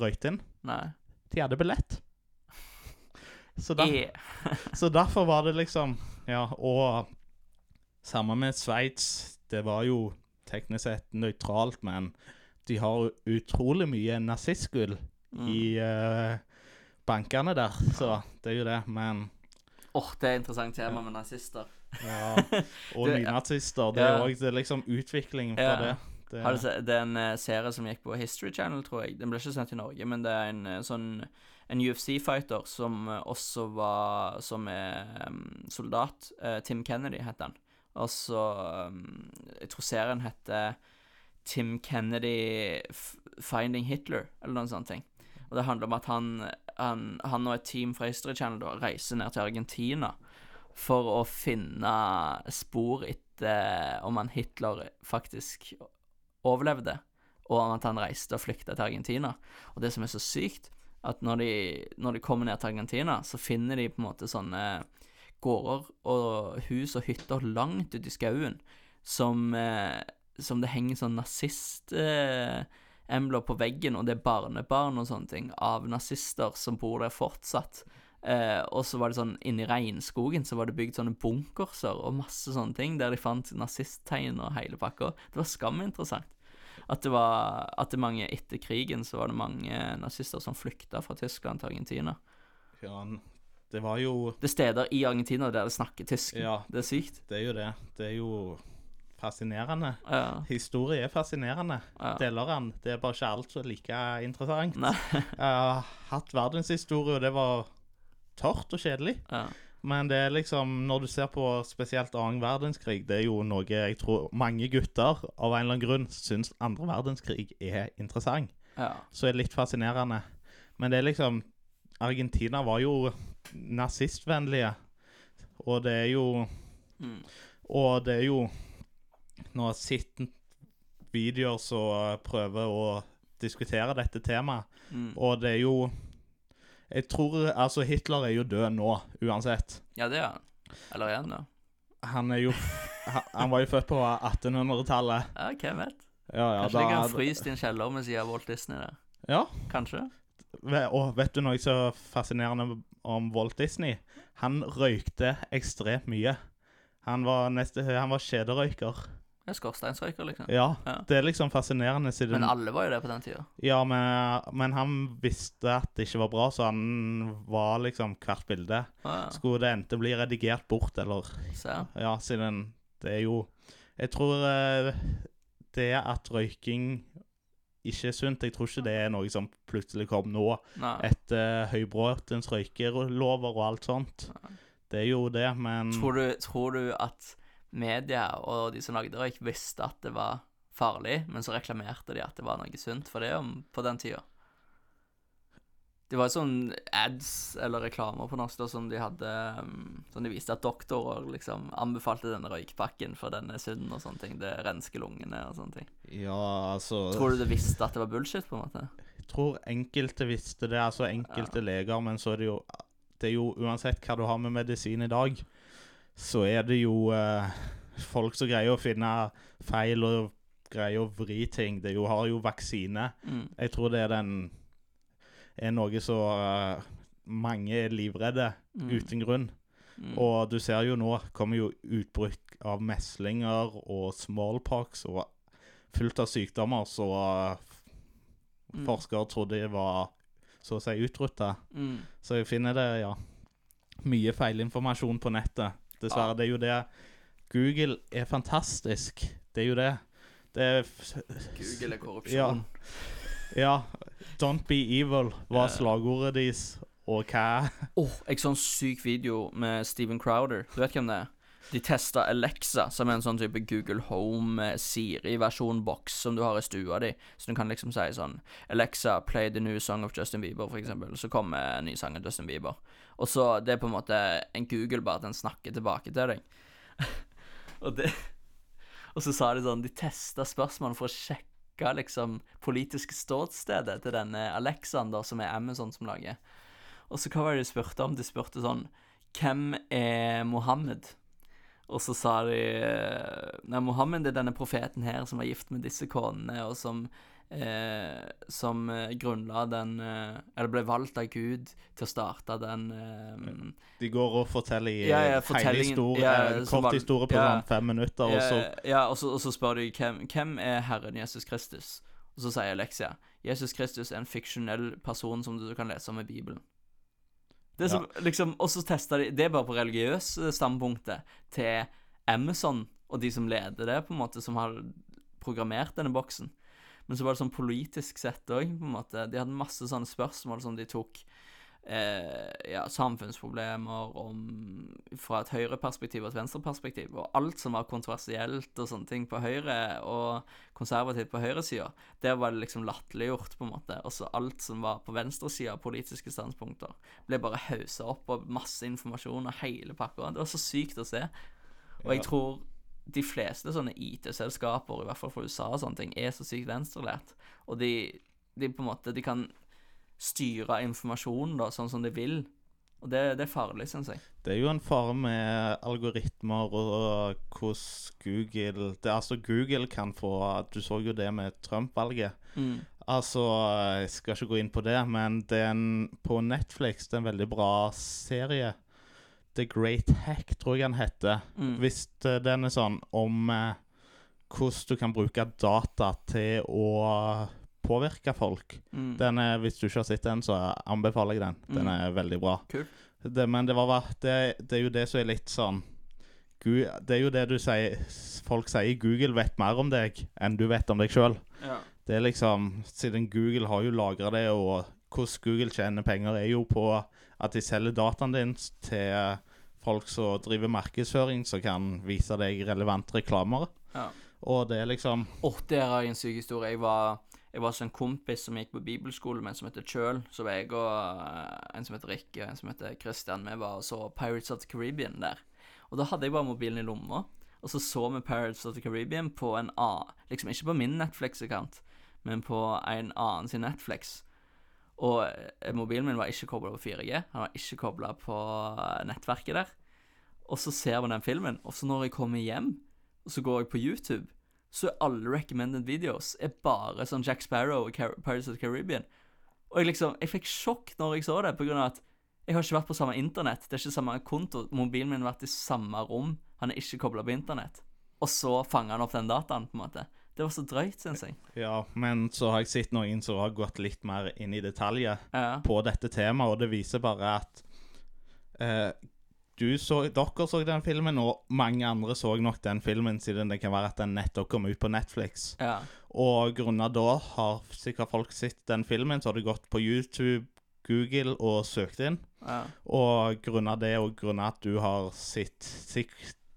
[SPEAKER 1] røyte inn?
[SPEAKER 2] Nei.
[SPEAKER 1] De hadde billett. Så, der,
[SPEAKER 2] yeah. [LAUGHS]
[SPEAKER 1] så derfor var det liksom Ja, og samme med Sveits. Det var jo teknisk sett nøytralt, men de har utrolig mye nazistgull
[SPEAKER 2] Mm.
[SPEAKER 1] i uh, bankene der. Så det er jo det. Men
[SPEAKER 2] Åh, det er et interessant tema med nazister.
[SPEAKER 1] ja, [LAUGHS] Og nynazister. Det er òg liksom utviklingen fra
[SPEAKER 2] Ja.
[SPEAKER 1] det. det
[SPEAKER 2] Har du sett, det er en eh, serie som gikk på History Channel, tror jeg. Den ble ikke sendt i Norge, men det er en eh, sånn en UFC-fighter som eh, også var Som er um, soldat. Uh, Tim Kennedy heter han. Og så um, Jeg tror serien heter Tim Kennedy Finding Hitler, eller noen sånne ting. Og det handler om at han, han, han og et team fra History Channel da, reiser ned til Argentina for å finne spor etter om han Hitler faktisk overlevde, og om at han reiste og flykta til Argentina. Og det som er så sykt, at når de, når de kommer ned til Argentina, så finner de på en måte sånne gårder og hus og hytter langt ute i skauen som, eh, som det henger sånn nazist-embler på veggen, og det er barnebarn og sånne ting av nazister som bor der fortsatt. Eh, og så var det sånn inni regnskogen så var det bygd sånne bunkerser og masse sånne ting, der de fant nazisttegn og hele pakka. Det var skaminteressant. At det var At det mange etter krigen så var det mange nazister som flykta fra Tyskland til Argentina.
[SPEAKER 1] ja, det var jo
[SPEAKER 2] Det er steder i Argentina der det snakker tysk.
[SPEAKER 1] Ja,
[SPEAKER 2] Det er sykt.
[SPEAKER 1] det er jo det. Det er jo fascinerende.
[SPEAKER 2] Ja.
[SPEAKER 1] Historie er fascinerende.
[SPEAKER 2] Ja.
[SPEAKER 1] Deler den. Det er bare ikke alt så like interessant. Jeg har hatt verdenshistorie, og det var tørt og kjedelig.
[SPEAKER 2] Ja.
[SPEAKER 1] Men det er liksom, når du ser på spesielt annen verdenskrig, det er jo noe jeg tror mange gutter av en eller annen grunn syns andre verdenskrig er interessant.
[SPEAKER 2] ja.
[SPEAKER 1] Så er det litt fascinerende. Men det er liksom Argentina var jo nazistvennlige, og det er jo
[SPEAKER 2] Mm.
[SPEAKER 1] Og det er jo Nå har sett videoer som prøver å diskutere dette temaet,
[SPEAKER 2] Mm.
[SPEAKER 1] og det er jo Jeg tror Altså, Hitler er jo død nå, uansett.
[SPEAKER 2] ja, det er han. Eller er han det?
[SPEAKER 1] Han er jo Han, var jo født på 1800-tallet.
[SPEAKER 2] Ja, hvem vet?
[SPEAKER 1] Ja, ja,
[SPEAKER 2] Kanskje ligger han
[SPEAKER 1] da,
[SPEAKER 2] fryst i en kjeller ved siden av Walt Disney der.
[SPEAKER 1] ja.
[SPEAKER 2] Kanskje?
[SPEAKER 1] Og vet du noe så fascinerende om Walt Disney? Han røykte ekstremt mye. Han var, neste, han var kjederøyker.
[SPEAKER 2] En skorsteinsrøyker, liksom.
[SPEAKER 1] Ja,
[SPEAKER 2] Ja.
[SPEAKER 1] det er liksom fascinerende siden
[SPEAKER 2] Men alle var jo det på den tida.
[SPEAKER 1] Ja, men, men han visste at det ikke var bra, så han var liksom hvert bilde.
[SPEAKER 2] Ja, ja.
[SPEAKER 1] Skulle det enten bli redigert bort, eller
[SPEAKER 2] Se.
[SPEAKER 1] Ja, siden det er jo Jeg tror eh, det at røyking ikke er sunt, jeg tror ikke det er noe som plutselig kom nå,
[SPEAKER 2] Nei.
[SPEAKER 1] etter Høybråtens røykelover og alt sånt. Det er jo det, men
[SPEAKER 2] Tror du, tror du at media og de som lagde røyk, visste at det var farlig, men så reklamerte de at det var noe sunt for det om, på den tida? Det var jo sånn ads eller reklamer på norsk da, som de hadde um, Som de viste at doktorer liksom anbefalte denne røykpakken, for den er sunn og sånne ting. Det rensker lungene og sånne ting.
[SPEAKER 1] Ja, altså
[SPEAKER 2] Tror du de visste at det var bullshit, på en måte?
[SPEAKER 1] Jeg tror enkelte visste det, altså enkelte leger, men så er det jo Det er jo uansett hva du har med medisin i dag, så er det jo eh, folk som greier å finne feil og greier å vri ting. Det jo, har jo vaksine.
[SPEAKER 2] Mm.
[SPEAKER 1] Jeg tror det er den er noe så eh, mange er livredde
[SPEAKER 2] Mm.
[SPEAKER 1] uten grunn.
[SPEAKER 2] Mm.
[SPEAKER 1] Og du ser jo nå kommer jo utbrudd av meslinger og smallpox og fullt av sykdommer så
[SPEAKER 2] Mm.
[SPEAKER 1] forskere trodde det var så å si utrydda.
[SPEAKER 2] Mm.
[SPEAKER 1] Så jeg finner det, ja, mye feilinformasjon på nettet. Dessverre.
[SPEAKER 2] Ja.
[SPEAKER 1] Det er jo det. Google er fantastisk. Det er jo det. Det er
[SPEAKER 2] Google er korrupsjon.
[SPEAKER 1] Ja. Don't be evil var slagordet deres. Og hva
[SPEAKER 2] Åh, jeg så en syk video med Steven Crowder. Du vet hvem det er? De testa Alexa, som er en sånn type Google Home eh, Siri-versjon-boks som du har i stua di. Så du kan liksom si sånn Alexa, play the new song of Justin Bieber, for eksempel. Så kommer en ny sang av Justin Bieber. Og så Det er på en måte en Google, bare at den snakker tilbake til deg. [LAUGHS] og det Og så sa de sånn De testa spørsmålene for å sjekke liksom politiske ståstedet til denne Alexaen, som er Amazon som lager. Og så hva var det de spurte om? De spurte sånn Hvem er Mohammed? Og så sa de eh, Nei, Mohammed er denne profeten her som var gift med disse konene, og som eh, Som eh, grunnla den eh, Eller ble valgt av Gud til å starte den eh,
[SPEAKER 1] De går og forteller i
[SPEAKER 2] Ja, ja,
[SPEAKER 1] hele historien,
[SPEAKER 2] ja,
[SPEAKER 1] kort
[SPEAKER 2] var-
[SPEAKER 1] historie på
[SPEAKER 2] ja.
[SPEAKER 1] sånn fem minutter, og så
[SPEAKER 2] Ja, ja og, så, og så spør de hvem, hvem er Herren Jesus Kristus? Og så sier Alexia Jesus Kristus er en fiksjonell person som du kan lese om i Bibelen. Det som, ja. liksom, og så testa de Det er bare på religiøse standpunktet til Amazon og de som leder det, på en måte, som har programmert denne boksen. Men så var det sånn politisk sett òg, på en måte. De hadde masse sånne spørsmål som de tok eh, ja, samfunnsproblemer om fra et høyreperspektiv og et venstreperspektiv, og alt som var kontroversielt og sånne ting på høyre og konservativt på høyresida, der var det liksom latterliggjort, på en måte. Og så alt som var på venstresida av politiske standpunkter, ble bare hausa opp, og masse informasjon og hele pakka. Det var så sykt å se. Og jeg tror de fleste sånne IT-selskaper, i hvert fall fra USA og sånne ting, er så sykt venstrelært. Og de, de på en måte De kan styre informasjonen da, sånn som de vil. Og det, det er farlig, syns jeg.
[SPEAKER 1] Det er jo en fare med algoritmer og, og hvordan Google det, Altså, Google kan få Du så jo det med Trump-valget.
[SPEAKER 2] Mm.
[SPEAKER 1] Altså, jeg skal ikke gå inn på det, men det er en, på Netflix det er en veldig bra serie. The Great Hack, tror jeg den heter.
[SPEAKER 2] Mm.
[SPEAKER 1] Hvis eh, den er sånn om eh, hvordan du kan bruke data til å påvirke folk.
[SPEAKER 2] Mm.
[SPEAKER 1] Den er, hvis du ikke har sett den, så anbefaler jeg den. Den
[SPEAKER 2] Mm.
[SPEAKER 1] er veldig bra.
[SPEAKER 2] Kult.
[SPEAKER 1] Det, men det, var, det, det er jo det som er litt sånn Det er jo det du sier Folk sier Google vet mer om deg enn du vet om deg sjøl.
[SPEAKER 2] Ja.
[SPEAKER 1] Det er liksom Siden Google har jo lagra det, og hvordan Google tjener penger, er jo på at de selger dataen din til folk som driver markedsføring, som kan vise deg relevante reklamer.
[SPEAKER 2] ja.
[SPEAKER 1] Og det er liksom
[SPEAKER 2] Åh, der har jeg en syk historie. Jeg var, jeg var hos en kompis som gikk på bibelskole med en som heter Kjøl. Så var jeg og eh, en som heter Rikke, og en som heter Christian. Vi var og så Pirates of the Caribbean der. Og da hadde jeg bare mobilen i lomma. Og så så vi Pirates of the Caribbean på en annen Liksom ikke på min Netflix-account, men på en annen sin Netflix. Og eh, mobilen min var ikke kobla på 4G. Han var ikke kobla på eh, nettverket der. Og så ser vi den filmen, og så når jeg kommer hjem, og så går jeg på YouTube, så alle recommended videos er bare sånn Jack Sparrow og Car Pirates of the Caribbean. Og jeg liksom, jeg fikk sjokk når jeg så det, på grunn av at jeg har ikke vært på samme internett. Det er ikke samme konto. Mobilen min har vært i samme rom. Han er ikke kobla på internett. Og så fanger han opp den dataen, på en måte. Det var så drøyt, syns jeg.
[SPEAKER 1] Ja, men så har jeg sett noen som har gått litt mer inn i detaljer
[SPEAKER 2] Ja.
[SPEAKER 1] på dette temaet, og det viser bare at eh, du så, dere så den filmen, og mange andre så nok den filmen, siden det kan være at den nettopp kom ut på Netflix.
[SPEAKER 2] ja.
[SPEAKER 1] Og grunnet da har sikkert folk sett den filmen, så har de gått på YouTube, Google og søkt inn.
[SPEAKER 2] ja.
[SPEAKER 1] Og grunnet det, og grunnet at du har sett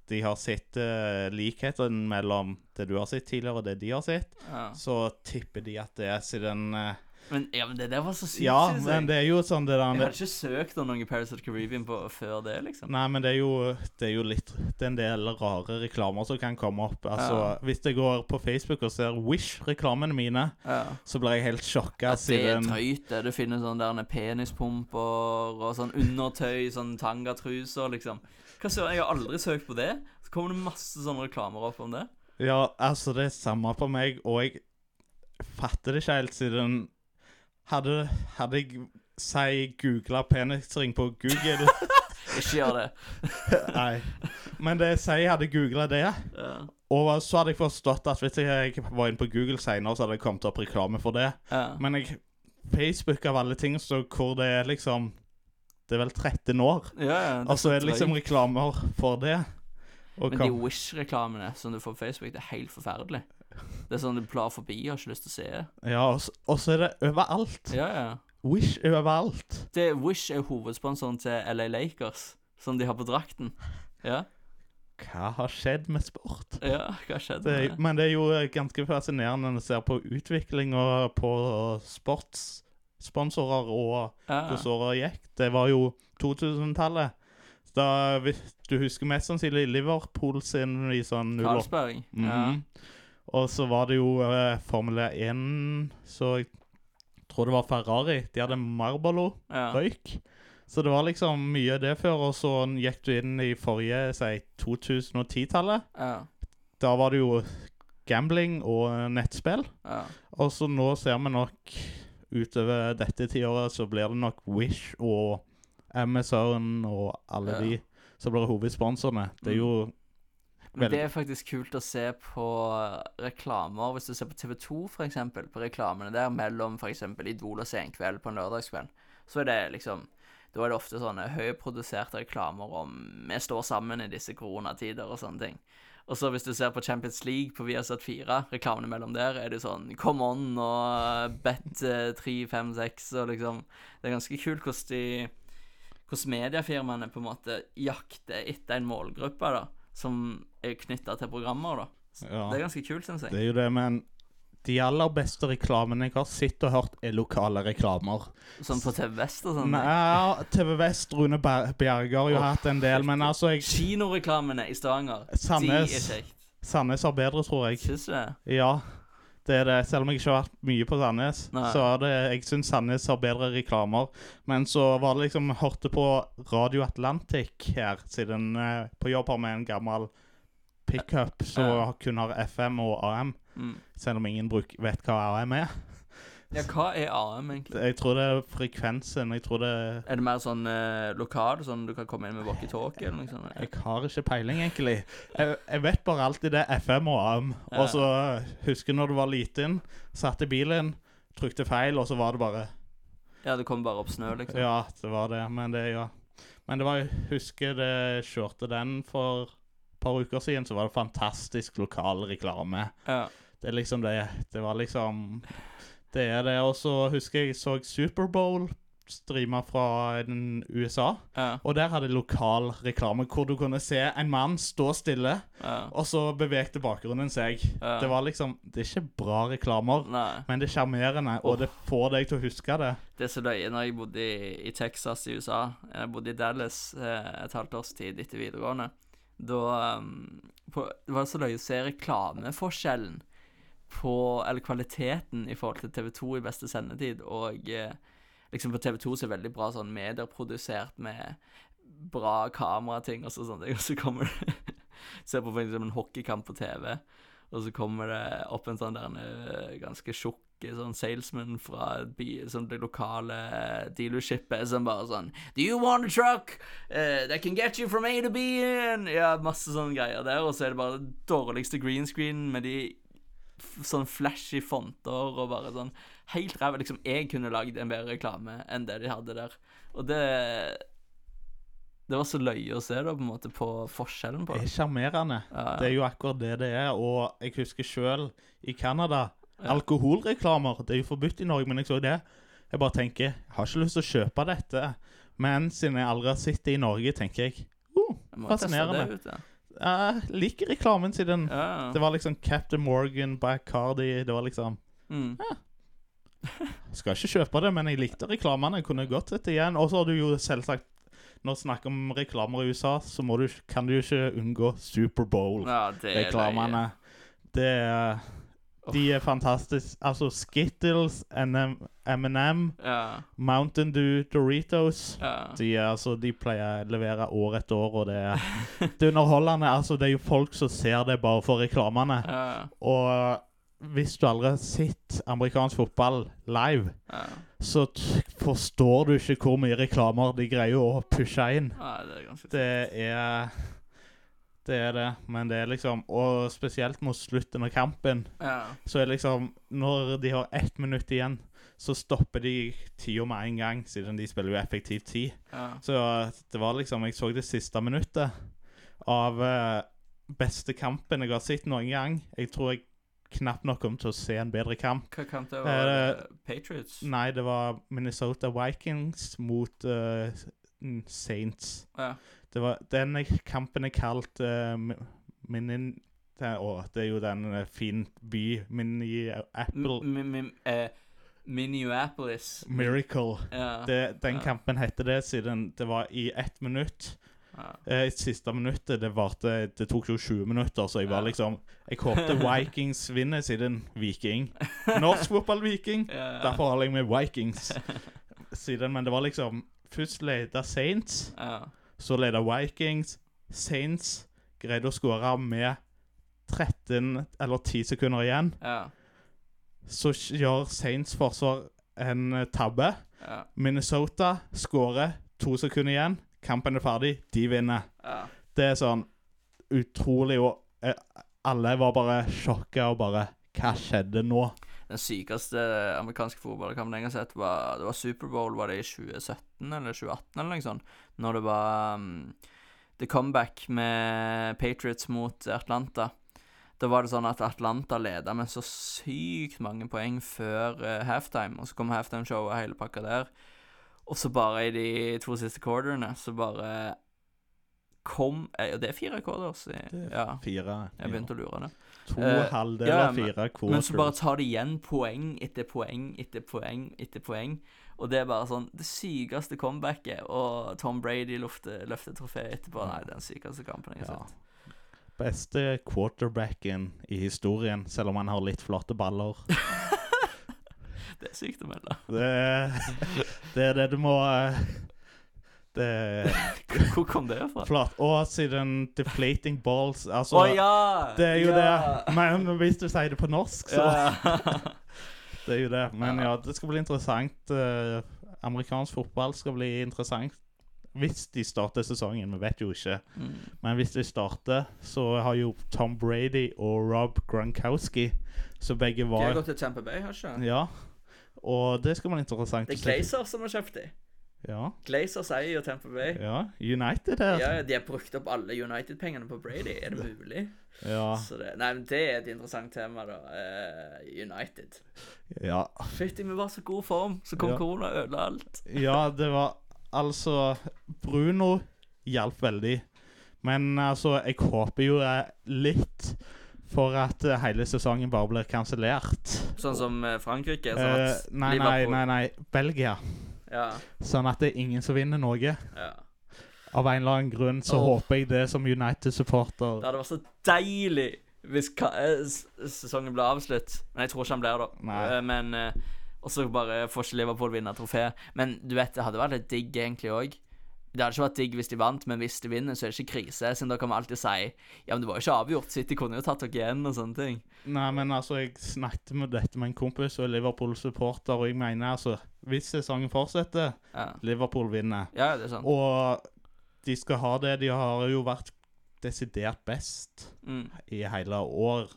[SPEAKER 1] De har sett uh, likheten mellom det du har sett tidligere, og det de har sett,
[SPEAKER 2] ja.
[SPEAKER 1] så tipper de at det er siden eh,
[SPEAKER 2] Men, ja, men det der var så sykt,
[SPEAKER 1] Ja,
[SPEAKER 2] synes
[SPEAKER 1] men det er jo sånn det der Jeg
[SPEAKER 2] hadde ikke søkt om noen Paris of the Caribbean på, før det, liksom.
[SPEAKER 1] Nei, men det er jo Det er jo litt Det er en del rare reklamer som kan komme opp. Altså,
[SPEAKER 2] Ja.
[SPEAKER 1] Hvis jeg går på Facebook og ser Wish-reklamene mine,
[SPEAKER 2] Ja.
[SPEAKER 1] så blir jeg helt sjokka
[SPEAKER 2] At det er
[SPEAKER 1] siden
[SPEAKER 2] drøyt, det. Du finner sånne der penispumper og sånn undertøy, sånn tangatruser, liksom. Hva søren, jeg har aldri søkt på det. Så kommer det masse sånne reklamer opp om det.
[SPEAKER 1] Ja, altså, det er samme på meg, og jeg fatter det ikke helt siden Hadde, hadde jeg si googla penisring på Google [LAUGHS]
[SPEAKER 2] Ikke gjør det. [LAUGHS]
[SPEAKER 1] Nei. Men det sier jeg hadde googla det.
[SPEAKER 2] Ja.
[SPEAKER 1] Og så hadde jeg forstått at hvis jeg var inne på Google senere, så hadde det kommet opp reklame for det.
[SPEAKER 2] Ja.
[SPEAKER 1] Men jeg, Facebook av alle ting så hvor det er liksom Det er vel 13 år.
[SPEAKER 2] ja, ja,
[SPEAKER 1] Og så er det liksom reklamer for det.
[SPEAKER 2] Men de Wish-reklamene som du får på Facebook, det er helt forferdelig. Det er sånn du blar forbi og har ikke lyst til å se.
[SPEAKER 1] ja, og, så er det overalt.
[SPEAKER 2] Ja, ja.
[SPEAKER 1] Wish er overalt.
[SPEAKER 2] Det, Wish er hovedsponsoren til LA Lakers, som de har på drakten. Ja,
[SPEAKER 1] Hva har skjedd med sport?
[SPEAKER 2] ja hva skjedde
[SPEAKER 1] Det,
[SPEAKER 2] med
[SPEAKER 1] er-
[SPEAKER 2] det?
[SPEAKER 1] men det er jo eh, ganske fascinerende når du ser på utviklinga på sportssponsorer og
[SPEAKER 2] Ja,
[SPEAKER 1] hvordan året gikk. Det var jo 2000-tallet. Da, hvis Du husker mest sannsynlig Liverpool sin i sånn 08.
[SPEAKER 2] Carlsberg. Ja.
[SPEAKER 1] Mhm. Og så var det jo eh, Formel 1, så jeg tror det var Ferrari. De hadde Marbalo,
[SPEAKER 2] ja.
[SPEAKER 1] røyk. Så det var liksom mye det før, og så gikk du inn i forrige, si 2010-tallet.
[SPEAKER 2] Ja.
[SPEAKER 1] Da var det jo gambling og nettspill.
[SPEAKER 2] Ja.
[SPEAKER 1] Og så nå ser vi nok utover dette tiåret så blir det nok Wish og Amazon og alle de som blir hovedsponsorene. Det er jo
[SPEAKER 2] Men det er faktisk kult å se på reklamer. Hvis du ser på TV2, for eksempel, på reklamene der mellom for eksempel Idol og Senkveld på en lørdagskveld, så er det liksom Da er det ofte sånne høyproduserte reklamer om vi står sammen i disse koronatider og sånne ting. Og så hvis du ser på Champions League på Viasat 4, reklamene mellom der, er det sånn Come on og Bet eh, 3, 5, 6 og liksom Det er ganske kult hvordan de hvordan mediefirmaene på en måte jakter etter en målgruppe da, som er knytta til programmer. da.
[SPEAKER 1] ja,
[SPEAKER 2] Det er ganske kult, syns
[SPEAKER 1] Det er jo det, men de aller beste reklamene jeg har sett og hørt, er lokale reklamer.
[SPEAKER 2] Sånn på TV Vest og sånn.
[SPEAKER 1] Ja, TV Vest, Rune Bjerger har jo
[SPEAKER 2] Åh,
[SPEAKER 1] hatt en del, men altså jeg,
[SPEAKER 2] Kinoreklamene i Stavanger,
[SPEAKER 1] Sandnes.
[SPEAKER 2] de er kjekt.
[SPEAKER 1] Sandnes har bedre, tror jeg.
[SPEAKER 2] Syns du det?
[SPEAKER 1] Ja, det er det. Selv om jeg ikke har vært mye på Sandnes,
[SPEAKER 2] Nei.
[SPEAKER 1] så er det Jeg syns Sandnes har bedre reklamer. Men så var det liksom Hørte på Radio Atlantic her, siden eh, på jobb har vi en gammel pickup som kun har FM og AM.
[SPEAKER 2] Mm.
[SPEAKER 1] Selv om ingen bruk, vet hva AM er.
[SPEAKER 2] Ja, hva er AM, egentlig?
[SPEAKER 1] Jeg tror det er frekvensen. Jeg tror det
[SPEAKER 2] Er det mer sånn eh, lokal, sånn du kan komme inn med walkietalkie eller noe sånt?
[SPEAKER 1] Jeg har ikke peiling, egentlig. Jeg, jeg vet bare alltid det er FM og AM.
[SPEAKER 2] Ja.
[SPEAKER 1] Og så husker jeg når du var liten, satt i bilen, trykte feil, og så var det bare
[SPEAKER 2] Ja, det kom bare opp snø, liksom?
[SPEAKER 1] Ja, det var det. Men det, ja. Men det var jeg husker det kjørte den for et par uker siden, så var det fantastisk lokal reklame.
[SPEAKER 2] Ja.
[SPEAKER 1] Det er liksom det. Det var liksom Det er det. Og så husker jeg så Superbowl streama fra den USA.
[SPEAKER 2] Ja.
[SPEAKER 1] Og der hadde de lokal reklame hvor du kunne se en mann stå stille,
[SPEAKER 2] ja.
[SPEAKER 1] og så bevegte bakgrunnen seg.
[SPEAKER 2] Ja.
[SPEAKER 1] Det var liksom Det er ikke bra reklamer,
[SPEAKER 2] Nei.
[SPEAKER 1] men det er sjarmerende, og det får deg til å huske det.
[SPEAKER 2] Det er så løye når jeg bodde i, i Texas i USA. Jeg bodde i Dallas eh, et halvt års tid etter videregående. Da um, på, Det var så løye å se reklameforskjellen på Eller kvaliteten i forhold til TV2 i beste sendetid. Og eh, liksom på TV2 så er det veldig bra sånn medieprodusert med bra kamerating og sånn. [LAUGHS] Og så kommer det Ser på for eksempel en hockeykamp på TV. Og så kommer det opp en sånn der eh, ganske tjukk sånn salesman fra by, sånn det lokale eh, dealershipet som bare sånn Do you want a truck uh, that can get you from A to B? And, ja, masse sånne greier der. Og så er det bare det dårligste green screen med de sånn flashy fonter og bare sånn helt ræva. Liksom, jeg kunne lagd en bedre reklame enn det de hadde der. Og det Det var så løye å se, da, på en måte, på forskjellen på
[SPEAKER 1] Det
[SPEAKER 2] det.
[SPEAKER 1] er sjarmerende.
[SPEAKER 2] Ja,
[SPEAKER 1] Det er jo akkurat det det er. Og jeg husker sjøl i Canada
[SPEAKER 2] Ja.
[SPEAKER 1] Alkoholreklamer. Det er jo forbudt i Norge, men jeg så det. Jeg bare tenker Jeg har ikke lyst til å kjøpe dette. Men siden jeg aldri har sett det i Norge, tenker jeg oh, fascinerende.
[SPEAKER 2] ut.
[SPEAKER 1] Jeg liker reklamen siden
[SPEAKER 2] Ja.
[SPEAKER 1] Det var liksom Captain Morgan, Bacardi Det var liksom
[SPEAKER 2] Mm.
[SPEAKER 1] Skal ikke kjøpe det, men jeg likte reklamene. Jeg kunne godt sett det igjen. Og så har du jo selvsagt Når du snakker om reklamer i USA, så du, kan du jo ikke unngå Superbowl.
[SPEAKER 2] ja, det
[SPEAKER 1] reklamene. Det er De er fantastiske. Altså Skittles, M&M.
[SPEAKER 2] Ja.
[SPEAKER 1] Mountain Dew, Doritos
[SPEAKER 2] ja.
[SPEAKER 1] de, altså, de pleier å levere år etter år, og det er, [LAUGHS] det er underholdende. Altså, det er jo folk som ser det bare for reklamene.
[SPEAKER 2] ja.
[SPEAKER 1] Og hvis du aldri har sett amerikansk fotball live,
[SPEAKER 2] Ja.
[SPEAKER 1] så forstår du ikke hvor mye reklamer de greier å pushe inn.
[SPEAKER 2] ja, det er ganske
[SPEAKER 1] Det er Det er det, men det er liksom Og spesielt mot slutten av kampen,
[SPEAKER 2] Ja.
[SPEAKER 1] så er liksom Når de har ett minutt igjen, så stopper de tida med en gang, siden de spiller jo effektiv tid.
[SPEAKER 2] ja.
[SPEAKER 1] Så det var liksom Jeg så det siste minuttet av uh, beste kampen jeg har sett noen gang. Jeg tror jeg knapt nok kommer til å se en bedre kamp.
[SPEAKER 2] Hva kamp det var? Patriots?
[SPEAKER 1] Nei, det var Minnesota Vikings mot uh, Saints.
[SPEAKER 2] Ja.
[SPEAKER 1] Det var den kampen er kalt uh, Minin... Det, å, det er jo den uh, fin by Minneapolis
[SPEAKER 2] M- m- m- uh, Minneapolis.
[SPEAKER 1] Miracle.
[SPEAKER 2] Ja.
[SPEAKER 1] Det, den
[SPEAKER 2] Ja.
[SPEAKER 1] kampen heter det siden det var i ett minutt.
[SPEAKER 2] ja.
[SPEAKER 1] Eh, siste minuttet, det varte Det tok jo 20 minutter, så jeg var liksom Jeg håpte [LAUGHS] Vikings vinner siden Viking. Norsk fotball-Viking. [LAUGHS]
[SPEAKER 2] Ja.
[SPEAKER 1] Derfor holder jeg med Vikings siden. Men det var liksom Først leda Saints,
[SPEAKER 2] ja.
[SPEAKER 1] Så leda Vikings. Saints greide å skåre med 13 eller 10 sekunder igjen.
[SPEAKER 2] Ja.
[SPEAKER 1] Så gjør Saints forsvar en eh, tabbe.
[SPEAKER 2] Ja.
[SPEAKER 1] Minnesota skårer to sekunder igjen. Kampen er ferdig. De vinner.
[SPEAKER 2] ja.
[SPEAKER 1] Det er sånn utrolig Og eh, alle var bare sjokka og bare Hva skjedde nå?
[SPEAKER 2] Den sykeste amerikanske fotballkampen jeg har sett, var Det var Superbowl, var det i 2017 eller 2018 eller noe sånt? Når det var um, The Comeback med Patriots mot Atlanta. Da var det sånn at Atlanta leda med så sykt mange poeng før uh, halftime, og så kom halftime-showet og hele pakka der. Og så bare i de to siste quarterne, så bare kom eh, Det er fire quarters? i-
[SPEAKER 1] Det er
[SPEAKER 2] Ja,
[SPEAKER 1] Fire.
[SPEAKER 2] jeg begynte å lure det.
[SPEAKER 1] To
[SPEAKER 2] Eh,
[SPEAKER 1] halvdeler,
[SPEAKER 2] ja,
[SPEAKER 1] fire quarters.
[SPEAKER 2] Men så bare tar det igjen poeng etter poeng etter poeng etter poeng. Og det er bare sånn det sykeste comebacket. Og Tom Brady løfter, trofé etterpå. Nei, den sykeste kampen jeg har
[SPEAKER 1] Ja.
[SPEAKER 2] sett.
[SPEAKER 1] Beste quarterbacken i historien, selv om han har litt flotte baller. [LAUGHS]
[SPEAKER 2] Det er sykt å melde.
[SPEAKER 1] Det, det er det du må eh, Det er [LAUGHS]
[SPEAKER 2] Hvor kom det fra?
[SPEAKER 1] flat. Og siden deflating balls Altså, oh,
[SPEAKER 2] ja!
[SPEAKER 1] det er jo
[SPEAKER 2] ja.
[SPEAKER 1] det. Men hvis du sier det på norsk, så
[SPEAKER 2] Ja. [LAUGHS]
[SPEAKER 1] Det er jo det. Men
[SPEAKER 2] Ja.
[SPEAKER 1] det skal bli interessant. eh, amerikansk fotball skal bli interessant hvis de starter sesongen. Vi vet jo ikke.
[SPEAKER 2] Mm.
[SPEAKER 1] Men hvis de starter, så har jo Tom Brady og Rob Gronkowski, så begge var
[SPEAKER 2] De har gått til Tampa Bay, har ikke
[SPEAKER 1] Ja. Og det skal bli interessant
[SPEAKER 2] Det er Glazers som har kjøpt dem.
[SPEAKER 1] Ja.
[SPEAKER 2] Glazer eier jo Tampa Bay.
[SPEAKER 1] ja. United her.
[SPEAKER 2] Ja, de har brukt opp alle United-pengene på Brady. Er det mulig?
[SPEAKER 1] Ja.
[SPEAKER 2] Så det, nei, men det er et interessant tema, da. Uh, United.
[SPEAKER 1] Ja.
[SPEAKER 2] Fytti, vi var så god form, så kom
[SPEAKER 1] Ja.
[SPEAKER 2] korona og ødela alt.
[SPEAKER 1] ja, det var Altså Bruno hjalp veldig. Men altså, jeg håper jo litt for at eh, hele sesongen bare blir kansellert.
[SPEAKER 2] Sånn som eh, Frankrike. Sånn at
[SPEAKER 1] nei, nei, nei, nei. Belgia.
[SPEAKER 2] Ja,
[SPEAKER 1] Sånn at det er ingen som vinner noe.
[SPEAKER 2] ja.
[SPEAKER 1] Av en eller annen grunn så
[SPEAKER 2] oh.
[SPEAKER 1] håper jeg det som United-supporter.
[SPEAKER 2] Det hadde vært så deilig hvis eh, sesongen ble avslutt. Men jeg tror ikke han blir det.
[SPEAKER 1] Nei.
[SPEAKER 2] Eh, Men eh, Og så bare får ikke Liverpool vinne trofé. Men du vet, det hadde vært litt digg egentlig òg. Det hadde ikke vært digg hvis de vant, men hvis de vinner, så er det ikke krise. Siden da kan man alltid si Ja, men det var jo ikke avgjort. City kunne jo tatt dere igjen, og sånne ting.
[SPEAKER 1] Nei, men altså, jeg snakket med dette med en kompis og er Liverpool-supporter, og jeg mener altså Hvis sesongen fortsetter,
[SPEAKER 2] Ja,
[SPEAKER 1] Liverpool vinner.
[SPEAKER 2] ja det er sant.
[SPEAKER 1] Og de skal ha det. De har jo vært desidert best
[SPEAKER 2] Mm.
[SPEAKER 1] i hele år.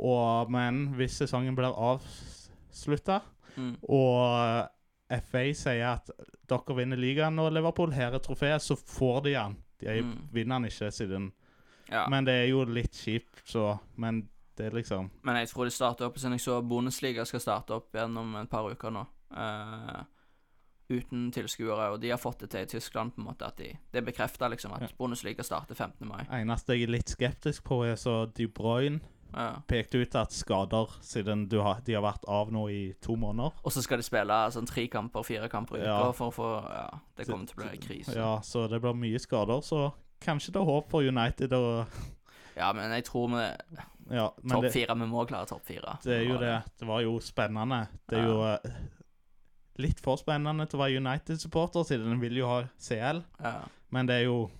[SPEAKER 1] Og, men hvis sesongen blir avslutta,
[SPEAKER 2] Mm.
[SPEAKER 1] og FA sier at dere vinner ligaen og Liverpool, her er trofeet, så får de den. De
[SPEAKER 2] Mm.
[SPEAKER 1] vinner den ikke siden
[SPEAKER 2] Ja.
[SPEAKER 1] Men det er jo litt kjipt, så Men det er liksom
[SPEAKER 2] Men jeg tror de starter opp siden jeg så Bundesliga skal starte opp gjennom et par uker nå. Uh, uten tilskuere, og de har fått det til i Tyskland, på en måte. at de, Det bekrefter liksom, at
[SPEAKER 1] Ja.
[SPEAKER 2] Bundesliga starter 15. mai.
[SPEAKER 1] eneste jeg er litt skeptisk på, er så De Bruyne. Pekte ut at skader, siden du har, de har vært av nå i to måneder.
[SPEAKER 2] Og så skal de spille sånn tre kamper, fire kamper i uka
[SPEAKER 1] Ja.
[SPEAKER 2] for å få Ja, det kommer til å bli krise.
[SPEAKER 1] Ja, så det blir mye skader, så kanskje det er håp for United og
[SPEAKER 2] Ja, men jeg tror vi
[SPEAKER 1] Ja,
[SPEAKER 2] Topp fire. Vi må klare topp fire.
[SPEAKER 1] det er jo det. Det var jo spennende. Det er
[SPEAKER 2] Ja.
[SPEAKER 1] jo eh, litt for spennende til å være United-supporter, siden en vil jo ha CL.
[SPEAKER 2] Ja.
[SPEAKER 1] Men det er jo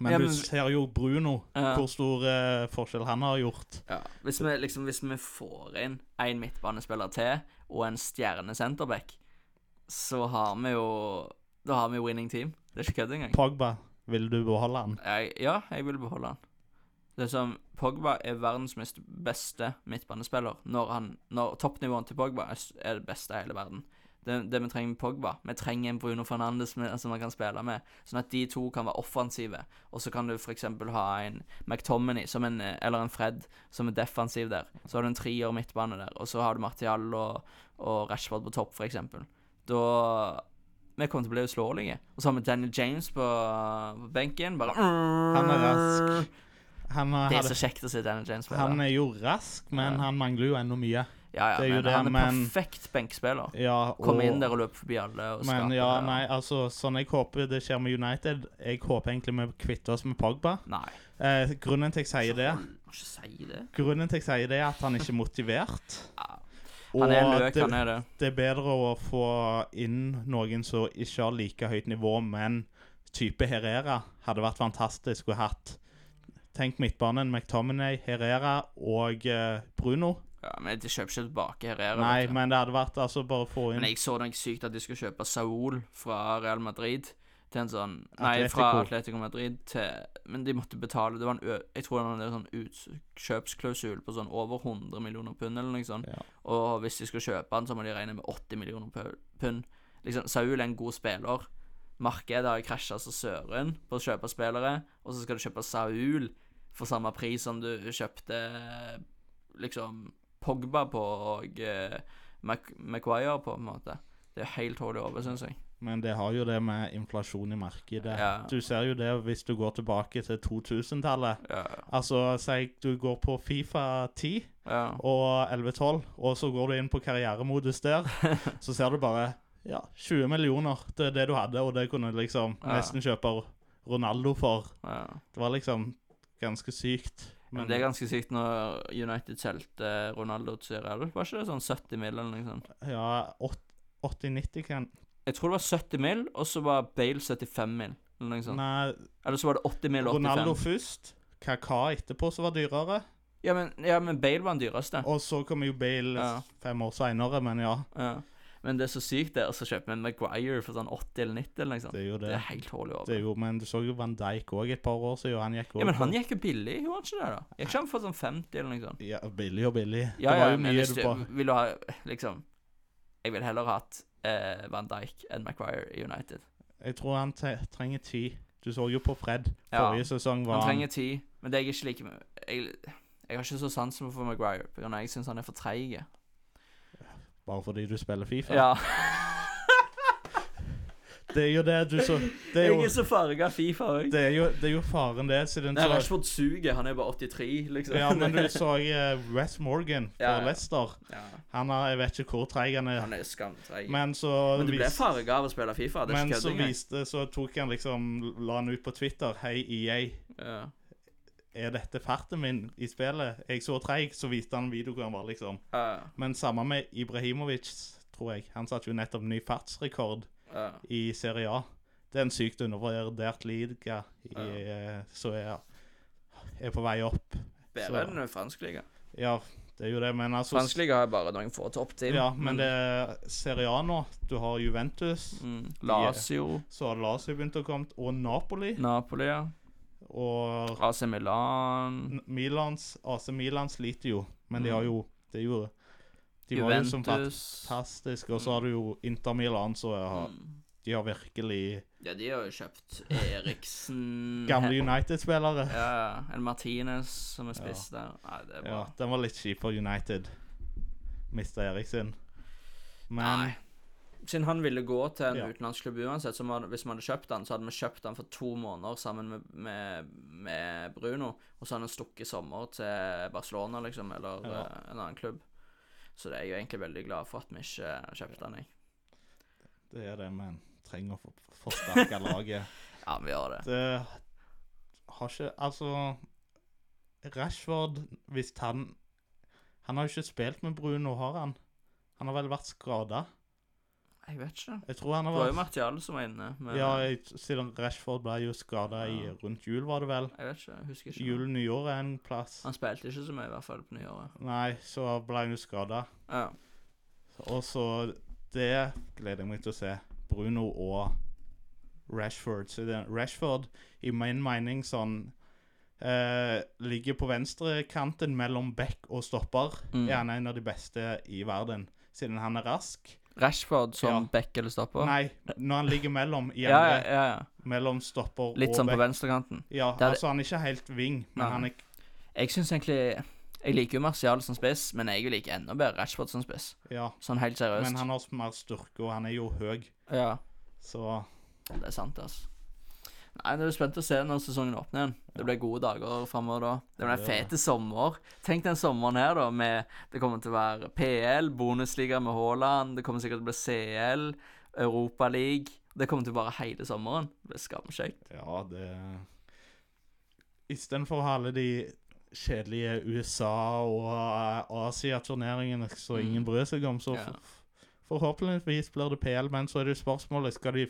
[SPEAKER 1] Men,
[SPEAKER 2] Ja,
[SPEAKER 1] du ser jo Bruno,
[SPEAKER 2] Ja.
[SPEAKER 1] hvor stor uh, forskjell han har gjort.
[SPEAKER 2] Ja. Hvis, vi, liksom, hvis vi får inn en midtbanespiller til og en stjerne centerback, så har vi jo Da har vi winning team. Det er ikke kødd engang.
[SPEAKER 1] Pogba, vil du beholde han?
[SPEAKER 2] Jeg, ja, jeg vil beholde han. Det er som Pogba er verdens beste midtbanespiller. Når, han, når toppnivået til Pogba er det beste i hele verden. Det, det vi trenger med Pogba Vi trenger en Bruno Fernandes med, som man kan spille med, sånn at de to kan være offensive. Og så kan du f.eks. ha en McTominay som en, eh, eller en Fred som er defensiv der. Så har du en trier midtbane der, og så har du Martial og, og Rashford på topp, f.eks. Da Vi kommer til å bli uslåelige. Og så har vi Daniel James på, på benken. Bare
[SPEAKER 1] Han er rask. Han, har-
[SPEAKER 2] Det er så kjekt å se Daniel James spille.
[SPEAKER 1] han er jo rask, men
[SPEAKER 2] Ja.
[SPEAKER 1] han mangler jo ennå mye.
[SPEAKER 2] Ja, ja, men
[SPEAKER 1] det,
[SPEAKER 2] han er
[SPEAKER 1] men-
[SPEAKER 2] perfekt benkspiller.
[SPEAKER 1] Ja,
[SPEAKER 2] Komme inn der og løpe forbi alle og
[SPEAKER 1] Men ja,
[SPEAKER 2] det.
[SPEAKER 1] nei, altså, sånn jeg håper det skjer med United Jeg håper egentlig vi kvitter oss med Pogba.
[SPEAKER 2] Nei.
[SPEAKER 1] Eh, grunnen til jeg sier det
[SPEAKER 2] si det.
[SPEAKER 1] Grunnen til jeg sier det, er at han ikke er motivert.
[SPEAKER 2] Ja. Han er en løk,
[SPEAKER 1] det,
[SPEAKER 2] han er det.
[SPEAKER 1] det er bedre å få inn noen som ikke har like høyt nivå, men type Herrera hadde vært fantastisk å hatt. Tenk midtbanen, McTominay, Herrera og eh, Bruno.
[SPEAKER 2] Ja, men de kjøper ikke tilbake Herrera.
[SPEAKER 1] Nei,
[SPEAKER 2] vet du.
[SPEAKER 1] men det hadde vært altså bare få inn
[SPEAKER 2] Men jeg så noe sykt at de skulle kjøpe Saul fra Real Madrid til en sånn Nei,
[SPEAKER 1] Atletico.
[SPEAKER 2] fra Atletico Madrid til Men de måtte betale Det var en ø, Jeg tror det var en sånn utkjøpsklausul på sånn over 100 millioner pund eller noe sånt.
[SPEAKER 1] Ja.
[SPEAKER 2] Og hvis de skal kjøpe han, så må de regne med 80 millioner pund. Liksom, Saul er en god spiller. Markedet har krasja så søren på å kjøpe spillere, og så skal du kjøpe Saul for samme pris som du kjøpte liksom Pogba på og eh, Mac Maguire på, på en måte. Det er helt hodet, syns jeg.
[SPEAKER 1] Men det har jo det med inflasjon i markedet.
[SPEAKER 2] Ja.
[SPEAKER 1] Du ser jo det hvis du går tilbake til 2000-tallet.
[SPEAKER 2] Ja,
[SPEAKER 1] Altså, si du går på Fifa 10
[SPEAKER 2] ja.
[SPEAKER 1] og 11-12, og så går du inn på karrieremodus der, [LAUGHS] så ser du bare ja, 20 millioner. Det er det du hadde, og det kunne liksom nesten kjøpe Ronaldo for.
[SPEAKER 2] ja.
[SPEAKER 1] Det var liksom ganske sykt.
[SPEAKER 2] Men det er ganske sykt når United solgte Ronaldo til Real. Var ikke det sånn 70 mill. eller noe sånt?
[SPEAKER 1] Ja, 80-90 kan
[SPEAKER 2] Jeg tror det var 70 mill., og så var Bale 75 mill. Eller noe sånt.
[SPEAKER 1] Nei,
[SPEAKER 2] Eller så var det 80 mill. og 85.
[SPEAKER 1] Ronaldo først. Kaka etterpå, som var dyrere.
[SPEAKER 2] Ja men, ja, men Bale var den dyreste.
[SPEAKER 1] Og så kom jo Bale
[SPEAKER 2] Ja.
[SPEAKER 1] fem år seinere, men ja.
[SPEAKER 2] Ja. Men det er så sykt, det. Og så kjøper vi en Maguire for sånn 80 eller 90, eller noe sånt.
[SPEAKER 1] Det er jo det.
[SPEAKER 2] Det er helt hull i
[SPEAKER 1] Det
[SPEAKER 2] hodet.
[SPEAKER 1] er jo, men du så jo Van Dijk òg et par år siden, og han gikk òg
[SPEAKER 2] Ja, men han gikk jo billig, gjorde han ikke det? da? Gikk ikke han for sånn 50 eller noe sånt?
[SPEAKER 1] Ja, billig og billig.
[SPEAKER 2] Ja,
[SPEAKER 1] det var jo
[SPEAKER 2] men
[SPEAKER 1] mye du bare
[SPEAKER 2] vil du ha Liksom Jeg vil heller hatt eh, Van Dijk enn Maguire i United.
[SPEAKER 1] Jeg tror han trenger tid. Du så jo på Fred.
[SPEAKER 2] Ja,
[SPEAKER 1] sesong var
[SPEAKER 2] Han trenger tid, men det er jeg ikke like med Jeg, jeg har ikke så sansen for Maguire, på jeg syns han er for treig.
[SPEAKER 1] Bare fordi du spiller Fifa.
[SPEAKER 2] Ja. [LAUGHS]
[SPEAKER 1] Det er jo det du så Det er
[SPEAKER 2] Jeg er så farga av Fifa òg.
[SPEAKER 1] det er jo, det er jo faren, det. Siden
[SPEAKER 2] Nei,
[SPEAKER 1] så
[SPEAKER 2] Rashford suger. Han er bare 83, liksom.
[SPEAKER 1] Ja, men du [LAUGHS] så uh, Wes Morgan fra
[SPEAKER 2] Ja, ja.
[SPEAKER 1] Leicester.
[SPEAKER 2] Ja,
[SPEAKER 1] Han er, Jeg vet ikke hvor treig han er.
[SPEAKER 2] han er skamtreig.
[SPEAKER 1] Men så
[SPEAKER 2] Men du ble
[SPEAKER 1] vis-
[SPEAKER 2] farga av å spille Fifa. Det er
[SPEAKER 1] Men
[SPEAKER 2] ikke
[SPEAKER 1] så
[SPEAKER 2] kødd engang.
[SPEAKER 1] viste Så tok han liksom La han ut på Twitter Hei, EA.
[SPEAKER 2] Ja.
[SPEAKER 1] Er dette farten min i spillet? Jeg så treig, så viste han videoen var liksom
[SPEAKER 2] Uh.
[SPEAKER 1] Men samme med Ibrahimovic, tror jeg. Han satte jo nettopp ny fartsrekord
[SPEAKER 2] uh.
[SPEAKER 1] i Serie A. Det er en sykt undervurdert liga i,
[SPEAKER 2] Ja.
[SPEAKER 1] eh, så er, er på vei opp.
[SPEAKER 2] Bedre enn fransk liga.
[SPEAKER 1] Ja, det er jo det, men altså
[SPEAKER 2] Fransk liga har bare noen få toppteam.
[SPEAKER 1] Ja, men det er Serie A nå. Du har Juventus,
[SPEAKER 2] mm. Lazio,
[SPEAKER 1] så har Lazio begynt å komme, og Napoli.
[SPEAKER 2] Napoli, ja.
[SPEAKER 1] Og
[SPEAKER 2] AC Milan
[SPEAKER 1] Milans AC Milan sliter jo, men de
[SPEAKER 2] Mm.
[SPEAKER 1] har jo Det jo De var jo som
[SPEAKER 2] Juventus
[SPEAKER 1] fantastiske, og så har du jo Inter Milan, så har,
[SPEAKER 2] mm.
[SPEAKER 1] de har virkelig
[SPEAKER 2] Ja, de har jo kjøpt Eriksen
[SPEAKER 1] Gamle United-spillere.
[SPEAKER 2] Ja, en Martinez som er spiss der. Nei, det er
[SPEAKER 1] Ja, den var litt kjip for United. Mista Eriksen. Men
[SPEAKER 2] Nei. Siden han ville gå til en
[SPEAKER 1] Ja.
[SPEAKER 2] utenlandsklubb uansett, så man, hvis vi hadde kjøpt han, så hadde vi kjøpt han for to måneder sammen med, med, med Bruno, og så hadde han stukket i sommer til Barcelona, liksom, eller
[SPEAKER 1] Ja.
[SPEAKER 2] eh, en annen klubb. Så det er jeg jo egentlig veldig glad for at vi ikke kjøpte han, jeg.
[SPEAKER 1] det er det, men trenger å forsterke [LAUGHS] laget.
[SPEAKER 2] Ja, vi gjør det.
[SPEAKER 1] Det har ikke Altså Rashford, hvis han Han har jo ikke spilt med Bruno, har han? Han har vel vært skada?
[SPEAKER 2] Jeg vet ikke.
[SPEAKER 1] Jeg tror han
[SPEAKER 2] Det var jo
[SPEAKER 1] vært
[SPEAKER 2] Martial som var inne. Men
[SPEAKER 1] Ja, jeg, siden Rashford ble jo skada
[SPEAKER 2] Ja.
[SPEAKER 1] rundt jul, var det vel?
[SPEAKER 2] jeg vet ikke. Jeg husker ikke.
[SPEAKER 1] Jul, nyår er en plass.
[SPEAKER 2] Han spilte ikke så mye, i hvert fall, på nyåret.
[SPEAKER 1] Nei, så ble han jo skada.
[SPEAKER 2] Ja.
[SPEAKER 1] Og så Det gleder jeg meg til å se. Bruno og Rashford. Så det, Rashford, i min mening, sånn eh, Ligger på venstrekanten mellom back og stopper.
[SPEAKER 2] Mm.
[SPEAKER 1] Er han en av de beste i verden, siden han er rask?
[SPEAKER 2] Rashford som
[SPEAKER 1] Ja.
[SPEAKER 2] back eller stopper?
[SPEAKER 1] Nei, når han ligger mellom i [LAUGHS]
[SPEAKER 2] Ja, ja,
[SPEAKER 1] andre,
[SPEAKER 2] ja, ja.
[SPEAKER 1] mellom stopper
[SPEAKER 2] Litt
[SPEAKER 1] og
[SPEAKER 2] sånn på
[SPEAKER 1] back.
[SPEAKER 2] venstrekanten.
[SPEAKER 1] Ja,
[SPEAKER 2] Det er-
[SPEAKER 1] altså han er ikke helt wing, men
[SPEAKER 2] Nei.
[SPEAKER 1] han er
[SPEAKER 2] Jeg syns egentlig Jeg liker jo Martial som spiss, men jeg vil like enda bedre Rashford som spiss.
[SPEAKER 1] Ja,
[SPEAKER 2] Sånn helt seriøst.
[SPEAKER 1] men han har mer styrke, og han er jo høy,
[SPEAKER 2] Ja,
[SPEAKER 1] så
[SPEAKER 2] det er sant, altså. Nei, det er spent å se når sesongen åpner igjen. Det blir gode dager framover da. Det blir en fete sommer. Tenk den sommeren her, da, med Det kommer til å være PL, bonusliga med Haaland, det kommer sikkert til å bli CL, Europaliga. Det kommer til å være hele sommeren. Det blir skamkjekt.
[SPEAKER 1] Ja, det Istedenfor å ha alle de kjedelige USA- og Asia-turneringene som
[SPEAKER 2] Mm.
[SPEAKER 1] ingen bryr seg om, så for, forhåpentligvis blir det PL. Men så er det jo spørsmålet Skal de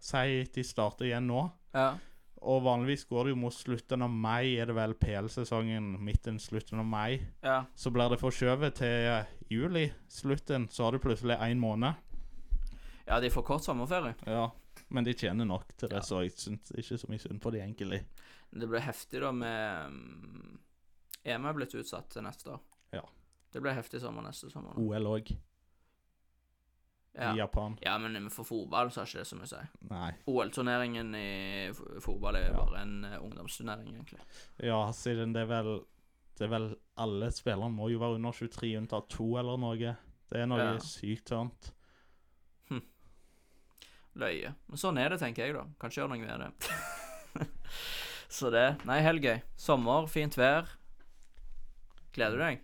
[SPEAKER 1] si at de starter igjen nå.
[SPEAKER 2] Ja.
[SPEAKER 1] Og vanligvis går det jo mot slutten av mai, er det vel PL-sesongen. Midten, slutten av mai.
[SPEAKER 2] ja.
[SPEAKER 1] Så blir det forskjøvet til uh, juli, slutten. Så har du plutselig én måned.
[SPEAKER 2] Ja, de får kort sommerferie.
[SPEAKER 1] Ja. Men de tjener nok til det,
[SPEAKER 2] Ja.
[SPEAKER 1] så jeg syns ikke så mye synd på de egentlig.
[SPEAKER 2] Det blir heftig, da, med um, EM er blitt utsatt til neste år.
[SPEAKER 1] Ja.
[SPEAKER 2] Det blir heftig sommer neste sommer. da.
[SPEAKER 1] OL òg,
[SPEAKER 2] Ja.
[SPEAKER 1] i Japan.
[SPEAKER 2] ja, men for fotball så har ikke det så mye å si.
[SPEAKER 1] Nei.
[SPEAKER 2] OL-turneringen i fotball er
[SPEAKER 1] Ja.
[SPEAKER 2] bare en eh, ungdomsturnering, egentlig.
[SPEAKER 1] Ja, siden det er vel Det er vel Alle spillerne må jo være under 23 unntatt to eller noe. Det er noe
[SPEAKER 2] Ja.
[SPEAKER 1] sykt sånt.
[SPEAKER 2] Løye. Men sånn er det, tenker jeg, da. Kan ikke gjøre noe med det. [LAUGHS] så det Nei, helt gøy. Sommer, fint vær. Gleder du deg?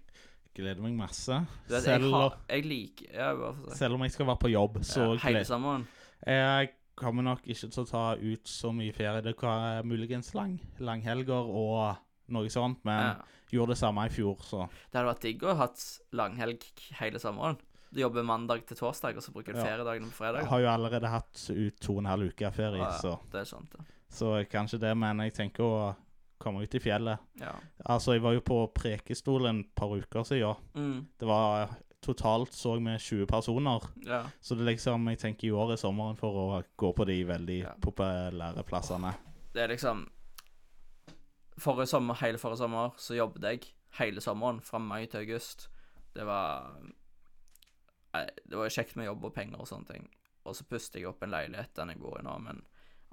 [SPEAKER 1] Gleder meg masse.
[SPEAKER 2] Du vet, jeg,
[SPEAKER 1] Selv,
[SPEAKER 2] har, jeg liker Ja, bare
[SPEAKER 1] selv om jeg skal være på jobb, så
[SPEAKER 2] Ja, Hele sommeren.
[SPEAKER 1] Jeg kommer nok ikke til å ta ut så mye ferie. Det kan muligens lang, langhelger og noe sånt, men
[SPEAKER 2] Ja.
[SPEAKER 1] gjorde det samme i fjor, så
[SPEAKER 2] Det hadde vært digg å ha hatt langhelg hele sommeren. Du jobber mandag til torsdag, og så bruker du
[SPEAKER 1] Ja.
[SPEAKER 2] feriedagene på fredag.
[SPEAKER 1] Jeg har jo allerede hatt ut to og en halv uke ferie, så,
[SPEAKER 2] Det er sant, ja.
[SPEAKER 1] så kanskje det, men jeg tenker å komme ut i fjellet.
[SPEAKER 2] Ja.
[SPEAKER 1] Altså, jeg var jo på Prekestolen en par uker siden.
[SPEAKER 2] Mm,
[SPEAKER 1] Det var totalt så vi 20 personer.
[SPEAKER 2] ja.
[SPEAKER 1] Så det liksom, jeg tenker i år er sommeren for å gå på de veldig
[SPEAKER 2] Ja.
[SPEAKER 1] populære plassene.
[SPEAKER 2] Det er liksom Forrige sommer, hele forrige sommer, så jobbet jeg hele sommeren, fra mai til august. Det var Det var kjekt med jobb og penger og sånne ting. Og så puster jeg opp en leilighet den jeg bor i nå, men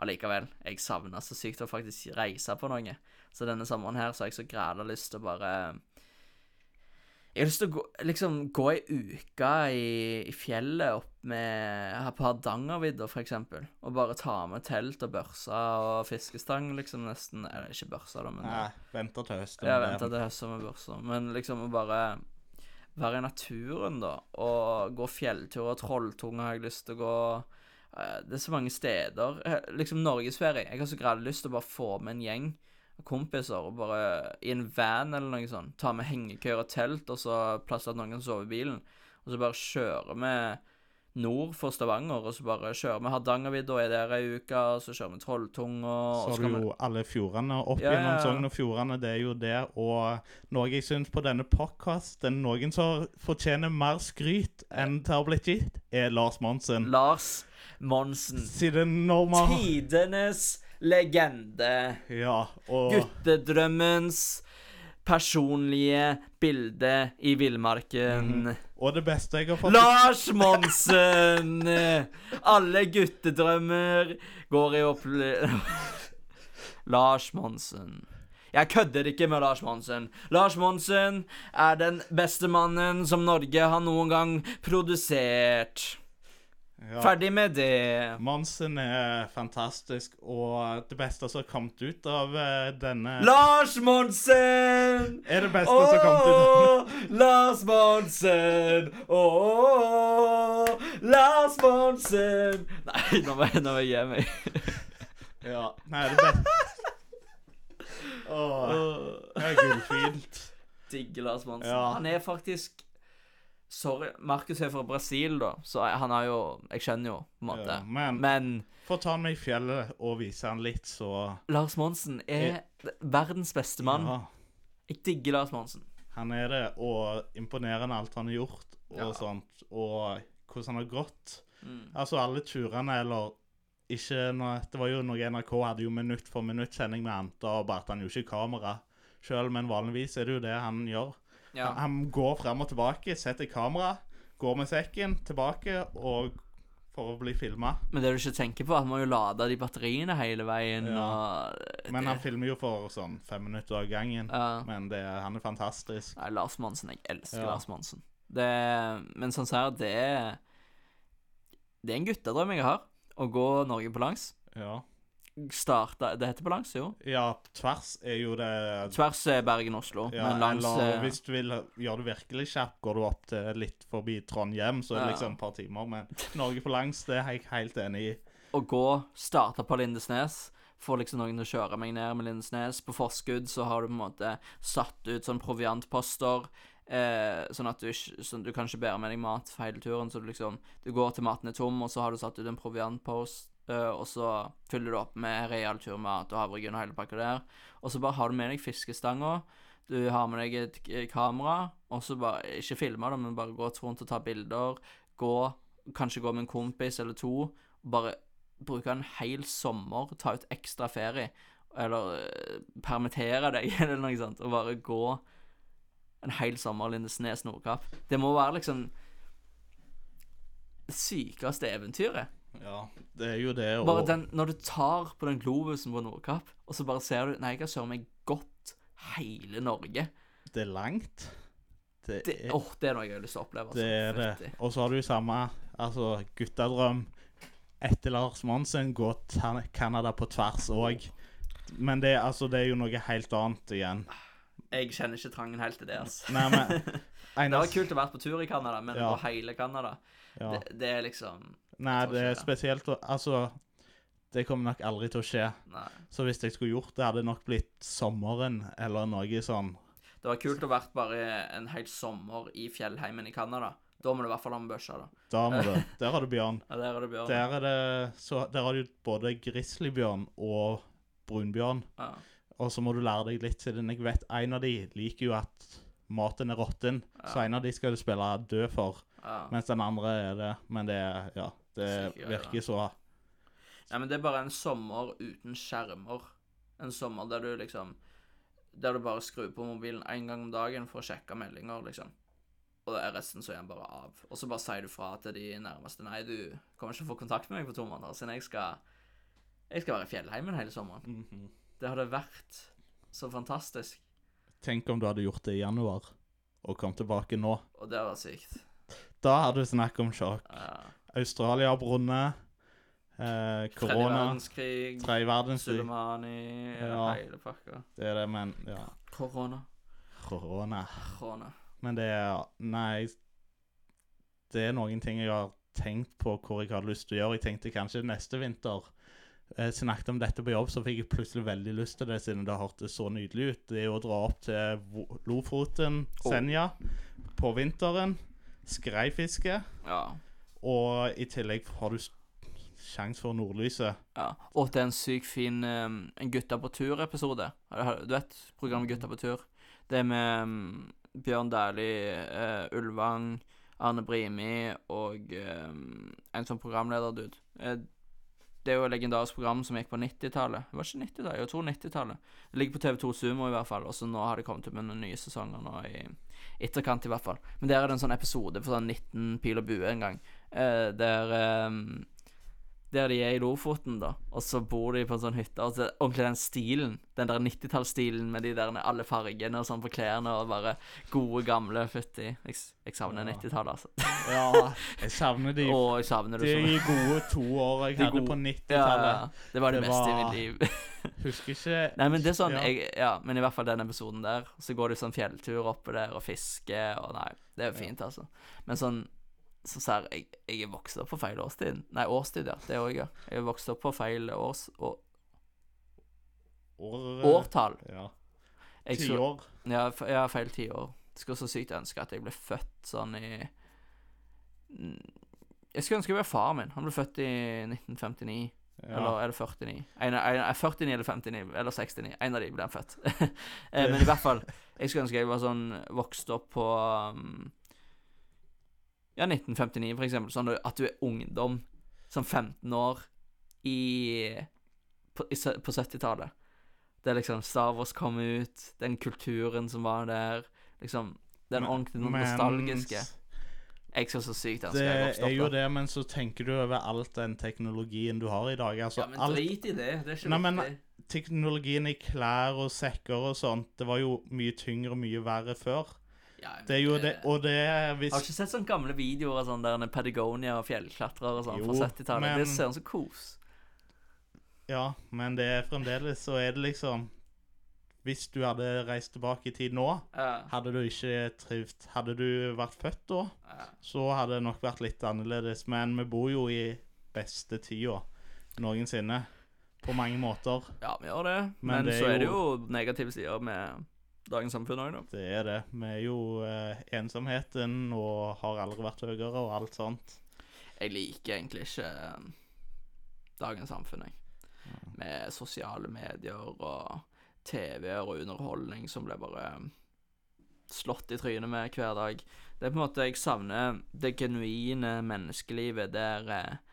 [SPEAKER 2] allikevel, jeg savna så sykt å faktisk reise på noe. Så denne sommeren her så har jeg så græla lyst til å bare Jeg har lyst til å gå, liksom, gå ei uke i, i fjellet opp med her på Hardangervidda, for eksempel. Og bare ta med telt og børse og fiskestang, liksom, nesten. Eller ikke børse, da, men
[SPEAKER 1] Nei, venter til høsten.
[SPEAKER 2] Ja,
[SPEAKER 1] med
[SPEAKER 2] venter til høsten med børsa. Men liksom å bare være i naturen, da. Og gå fjelltur og Trolltunga har jeg lyst til å gå. Eh, Det er så mange steder. Eh, Liksom norgesferie. Jeg har så grad lyst til å bare få med en gjeng kompiser og bare i en van eller noe sånt. Ta med hengekøyer og telt, og så plass til at noen kan sove i bilen. Og så bare kjøre med nord for Stavanger, og så bare kjører vi Hardangervidda, er der ei uke, og så kjører vi Trolltunga,
[SPEAKER 1] Så
[SPEAKER 2] så
[SPEAKER 1] har du jo alle fjordene opp
[SPEAKER 2] Ja,
[SPEAKER 1] gjennom. Sogn og Fjordane. Det er jo det. Og noe jeg syns på denne podkasten Noen som fortjener mer skryt enn til å ha blitt gitt, er Lars Monsen.
[SPEAKER 2] Lars Monsen.
[SPEAKER 1] Siden når man
[SPEAKER 2] Tidenes legende.
[SPEAKER 1] Ja, og
[SPEAKER 2] Guttedrømmens personlige bilde i villmarken.
[SPEAKER 1] Og det beste jeg har fått
[SPEAKER 2] Lars Monsen! Alle guttedrømmer går i opple... Lars Monsen. Jeg kødder ikke med Lars Monsen. Lars Monsen er den beste mannen som Norge har noen gang produsert.
[SPEAKER 1] Ja.
[SPEAKER 2] Ferdig med det.
[SPEAKER 1] Monsen er fantastisk, og det beste som har kommet ut av eh, denne
[SPEAKER 2] Lars Monsen!
[SPEAKER 1] Er det beste som har kommet ut av
[SPEAKER 2] denne? Lars Monsen! Åh, Lars Monsen! Nei, nå må jeg, gi meg.
[SPEAKER 1] Ja. Nei, det beste Åh, det er gullfint.
[SPEAKER 2] Digger Lars Monsen.
[SPEAKER 1] Ja.
[SPEAKER 2] Han er faktisk Sorry, Markus er fra Brasil, da, så han har jo Jeg skjønner jo, på en måte.
[SPEAKER 1] Ja, men
[SPEAKER 2] Men
[SPEAKER 1] få ta han med i fjellet og vise han litt, så
[SPEAKER 2] Lars Monsen er verdens beste mann.
[SPEAKER 1] Ja,
[SPEAKER 2] Jeg digger Lars Monsen.
[SPEAKER 1] han er det, og imponerende alt han har gjort, og
[SPEAKER 2] Ja.
[SPEAKER 1] sånt, og hvordan han har gått.
[SPEAKER 2] Mm.
[SPEAKER 1] Altså, alle turene, eller ikke når, Det var jo noe NRK hadde jo minutt for minutt-sending med han, da at han jo ikke kamera sjøl, men vanligvis er det jo det han gjør.
[SPEAKER 2] Ja.
[SPEAKER 1] Han går frem og tilbake, setter kamera, går med sekken tilbake og for å bli filma.
[SPEAKER 2] Men det du ikke tenker på, er at man må jo lade de batteriene hele veien,
[SPEAKER 1] Ja.
[SPEAKER 2] og
[SPEAKER 1] Men han filmer jo for sånn fem minutter av gangen.
[SPEAKER 2] ja.
[SPEAKER 1] Men det, han er fantastisk.
[SPEAKER 2] Nei, Lars Monsen. Jeg elsker
[SPEAKER 1] Ja.
[SPEAKER 2] Lars Monsen. Det, men sånn ser det er Det er en guttedrøm jeg har, å gå Norge på langs.
[SPEAKER 1] Ja.
[SPEAKER 2] Starta Det heter langs, jo.
[SPEAKER 1] ja, tvers er jo det
[SPEAKER 2] Tvers er Bergen-Oslo,
[SPEAKER 1] ja,
[SPEAKER 2] men langs
[SPEAKER 1] Eller
[SPEAKER 2] eh,
[SPEAKER 1] hvis du vil gjøre det virkelig kjapt, går du opp til litt forbi Trondheim, så er det
[SPEAKER 2] Ja.
[SPEAKER 1] liksom et par timer. Men Norge på langs, det er jeg helt enig i.
[SPEAKER 2] å gå, starte på Lindesnes, få liksom noen til å kjøre meg ned med Lindesnes. På forskudd så har du på en måte satt ut sånn proviantposter, eh, sånn at du sånn, Du kan ikke bære med deg mat for hele turen, så du liksom Du går til maten er tom, og så har du satt ut en proviantpost, eh, og så fyller du opp med realturmat og havregryn og hele pakka der. Og så bare har du med deg fiskestanga. Du har med deg et kamera, og så bare Ikke filme det, men bare gå rundt og ta bilder. Gå, kanskje gå med en kompis eller to, bare bruke en hel sommer, ta ut ekstra ferie, eller uh, permittere deg, [LAUGHS] eller noe sånt, og bare gå en hel sommer Lindesnes Nordkapp. Det må være liksom det sykeste eventyret.
[SPEAKER 1] Ja, det er jo det. Og
[SPEAKER 2] Bare den, når du tar på den globusen på Nordkapp, og så bare ser du Nei, jeg har søren meg gått hele Norge.
[SPEAKER 1] det er langt. Det,
[SPEAKER 2] Det,
[SPEAKER 1] er,
[SPEAKER 2] åh, det er noe jeg har lyst til å oppleve. altså.
[SPEAKER 1] det er det. Og så har du samme altså, guttedrøm etter Lars Monsen, gå til Canada på tvers òg. Men det, altså, det er jo noe helt annet igjen.
[SPEAKER 2] Jeg kjenner ikke trangen helt til det, altså.
[SPEAKER 1] Nei, men [LAUGHS]
[SPEAKER 2] Det var kult å være på tur i Canada, men
[SPEAKER 1] Ja.
[SPEAKER 2] på hele Canada,
[SPEAKER 1] ja.
[SPEAKER 2] det, det er liksom
[SPEAKER 1] Nei, det er spesielt Altså, det kommer nok aldri til å skje.
[SPEAKER 2] Nei.
[SPEAKER 1] Så hvis jeg skulle gjort det, hadde det nok blitt sommeren eller noe sånn.
[SPEAKER 2] Det var kult å vært bare en hel sommer i fjellheimen i Canada. Da må du i hvert fall ha med børsa, da.
[SPEAKER 1] Da må du [LAUGHS] Der har du bjørn.
[SPEAKER 2] Ja, der er det bjørn.
[SPEAKER 1] Der er det så Der har du både grizzlybjørn og brunbjørn.
[SPEAKER 2] Ja.
[SPEAKER 1] Og så må du lære deg litt siden jeg vet en av de liker jo at maten er råtten. Så en av de skal du spille død for,
[SPEAKER 2] ja.
[SPEAKER 1] mens den andre er det. Men det er Ja, det
[SPEAKER 2] Sikkert,
[SPEAKER 1] virker så
[SPEAKER 2] Nei, men det er bare en sommer uten skjermer. En sommer der du liksom Der du bare skrur på mobilen én gang om dagen for å sjekke meldinger, liksom. Og det er resten så den bare av. Og så bare sier du fra til de nærmeste Nei, du kommer ikke til å få kontakt med meg på to måneder, siden jeg skal Jeg skal være i fjellheimen hele sommeren.
[SPEAKER 1] Mhm.
[SPEAKER 2] Det hadde vært så fantastisk.
[SPEAKER 1] Tenk om du hadde gjort det i januar, og kom tilbake nå.
[SPEAKER 2] Og det var sykt.
[SPEAKER 1] Da hadde du snakk om sjokk.
[SPEAKER 2] Ja.
[SPEAKER 1] Australia har brunnet. Eh, korona. Tredje verdenskrig.
[SPEAKER 2] Sulemani,
[SPEAKER 1] Ja.
[SPEAKER 2] hele pakka.
[SPEAKER 1] Det er det, men ja.
[SPEAKER 2] Korona.
[SPEAKER 1] Korona.
[SPEAKER 2] Korona.
[SPEAKER 1] Men det er Nei. Det er noen ting jeg har tenkt på hvor jeg hadde lyst til å gjøre. Jeg tenkte kanskje neste vinter Jeg snakket om dette på jobb, så fikk jeg plutselig veldig lyst til det, siden det hørtes så nydelig ut. Det er å dra opp til Lofoten, Senja, Oh. På vinteren. Skreifiske.
[SPEAKER 2] Ja.
[SPEAKER 1] Og i tillegg har du sjanse for nordlyset.
[SPEAKER 2] ja. Og er en sykt fin um, Gutta på tur-episode. Du vet programmet Gutta på tur? Det er med um, Bjørn Dæhlie, uh, Ulvang, Arne Brimi og um, en sånn programleder-dude. Eh, det er jo et legendarisk program som gikk på 90-tallet. Det var ikke 90-tallet, jeg tror 90-tallet. Det ligger på TV2 Sumo i hvert fall, og så nå har det kommet opp med noen nye sesonger nå i etterkant, i hvert fall. Men der er det en sånn episode for sånn 19 pil og bue en gang, eh, der eh, der de er i Lofoten, da, og så bor de på en sånn hytte. Og så ordentlig den stilen, den der 90-tallsstilen med de der alle fargene og sånn på klærne, og bare gode, gamle fytti. Jeg, jeg savner
[SPEAKER 1] Ja.
[SPEAKER 2] 90-tallet, altså.
[SPEAKER 1] Ja, jeg savner de, [LAUGHS]
[SPEAKER 2] Og jeg savner det
[SPEAKER 1] de gode to åra jeg
[SPEAKER 2] De
[SPEAKER 1] hadde
[SPEAKER 2] gode-
[SPEAKER 1] på 90-tallet.
[SPEAKER 2] ja, Det var det,
[SPEAKER 1] Det
[SPEAKER 2] beste i mitt liv. [LAUGHS]
[SPEAKER 1] Husker ikke
[SPEAKER 2] Nei, men det er sånn
[SPEAKER 1] Ja.
[SPEAKER 2] jeg, Ja, men i hvert fall den episoden der, så går du sånn fjelltur oppe der og fisker, og nei, det er jo fint, altså. Men sånn så ser jeg Jeg er vokst opp på feil årstid. Nei, årstid, ja. Det òg, ja. Jeg er vokst opp på feil års... År,
[SPEAKER 1] år,
[SPEAKER 2] årtall.
[SPEAKER 1] Ja.
[SPEAKER 2] Tiår.
[SPEAKER 1] Ti år.
[SPEAKER 2] Ja, ja feil tiår. skulle så sykt ønske at jeg ble født sånn i Jeg skulle ønske jeg var faren min. Han ble født i 1959.
[SPEAKER 1] Ja.
[SPEAKER 2] Eller er det 49? En, en, en, 49 eller 59, eller 69. En av de ble han født. [LAUGHS] Eh, Men i hvert fall, jeg skulle ønske jeg var sånn vokst opp på um, Ja, 1959, for eksempel. Sånn at du er ungdom, som 15 år, i På, på 70-tallet. Det er liksom Star Wars kom ut, den kulturen som var der, liksom Den ordentlig nostalgiske. Jeg skal så sykt ønske jeg
[SPEAKER 1] Det er jo det, men så tenker du over alt den teknologien du har i dag. Altså,
[SPEAKER 2] Ja, men
[SPEAKER 1] alt
[SPEAKER 2] drit i det. Det er ikke
[SPEAKER 1] Nei, men-
[SPEAKER 2] viktig.
[SPEAKER 1] teknologien i klær og sekker og sånt, det var jo mye tyngre og mye verre før.
[SPEAKER 2] Ja, men
[SPEAKER 1] Det er jo det, og det er hvis
[SPEAKER 2] Har du ikke sett sånne gamle videoer av sånn der en Patagonia og fjellklatrere og sånn
[SPEAKER 1] Jo,
[SPEAKER 2] fra 70-tallet?
[SPEAKER 1] men-
[SPEAKER 2] Det ser ut som kos.
[SPEAKER 1] Ja, men det er fremdeles så er det liksom Hvis du hadde reist tilbake i tid nå,
[SPEAKER 2] Ja,
[SPEAKER 1] hadde du ikke trivd. Hadde du vært født da,
[SPEAKER 2] ja.
[SPEAKER 1] så hadde det nok vært litt annerledes. Men vi bor jo i beste tida noensinne. På mange måter.
[SPEAKER 2] ja, vi gjør det.
[SPEAKER 1] Men
[SPEAKER 2] Men,
[SPEAKER 1] det er
[SPEAKER 2] så er det
[SPEAKER 1] jo-
[SPEAKER 2] jo negative sider med dagens samfunn òg, da.
[SPEAKER 1] Det er det. Vi er jo eh, ensomheten og har aldri vært høyere og alt sånt.
[SPEAKER 2] Jeg liker egentlig ikke eh, dagens samfunn, jeg. Med sosiale medier og TV-er og underholdning som blir bare eh, slått i trynet med hver dag. Det er på en måte Jeg savner det genuine menneskelivet der eh,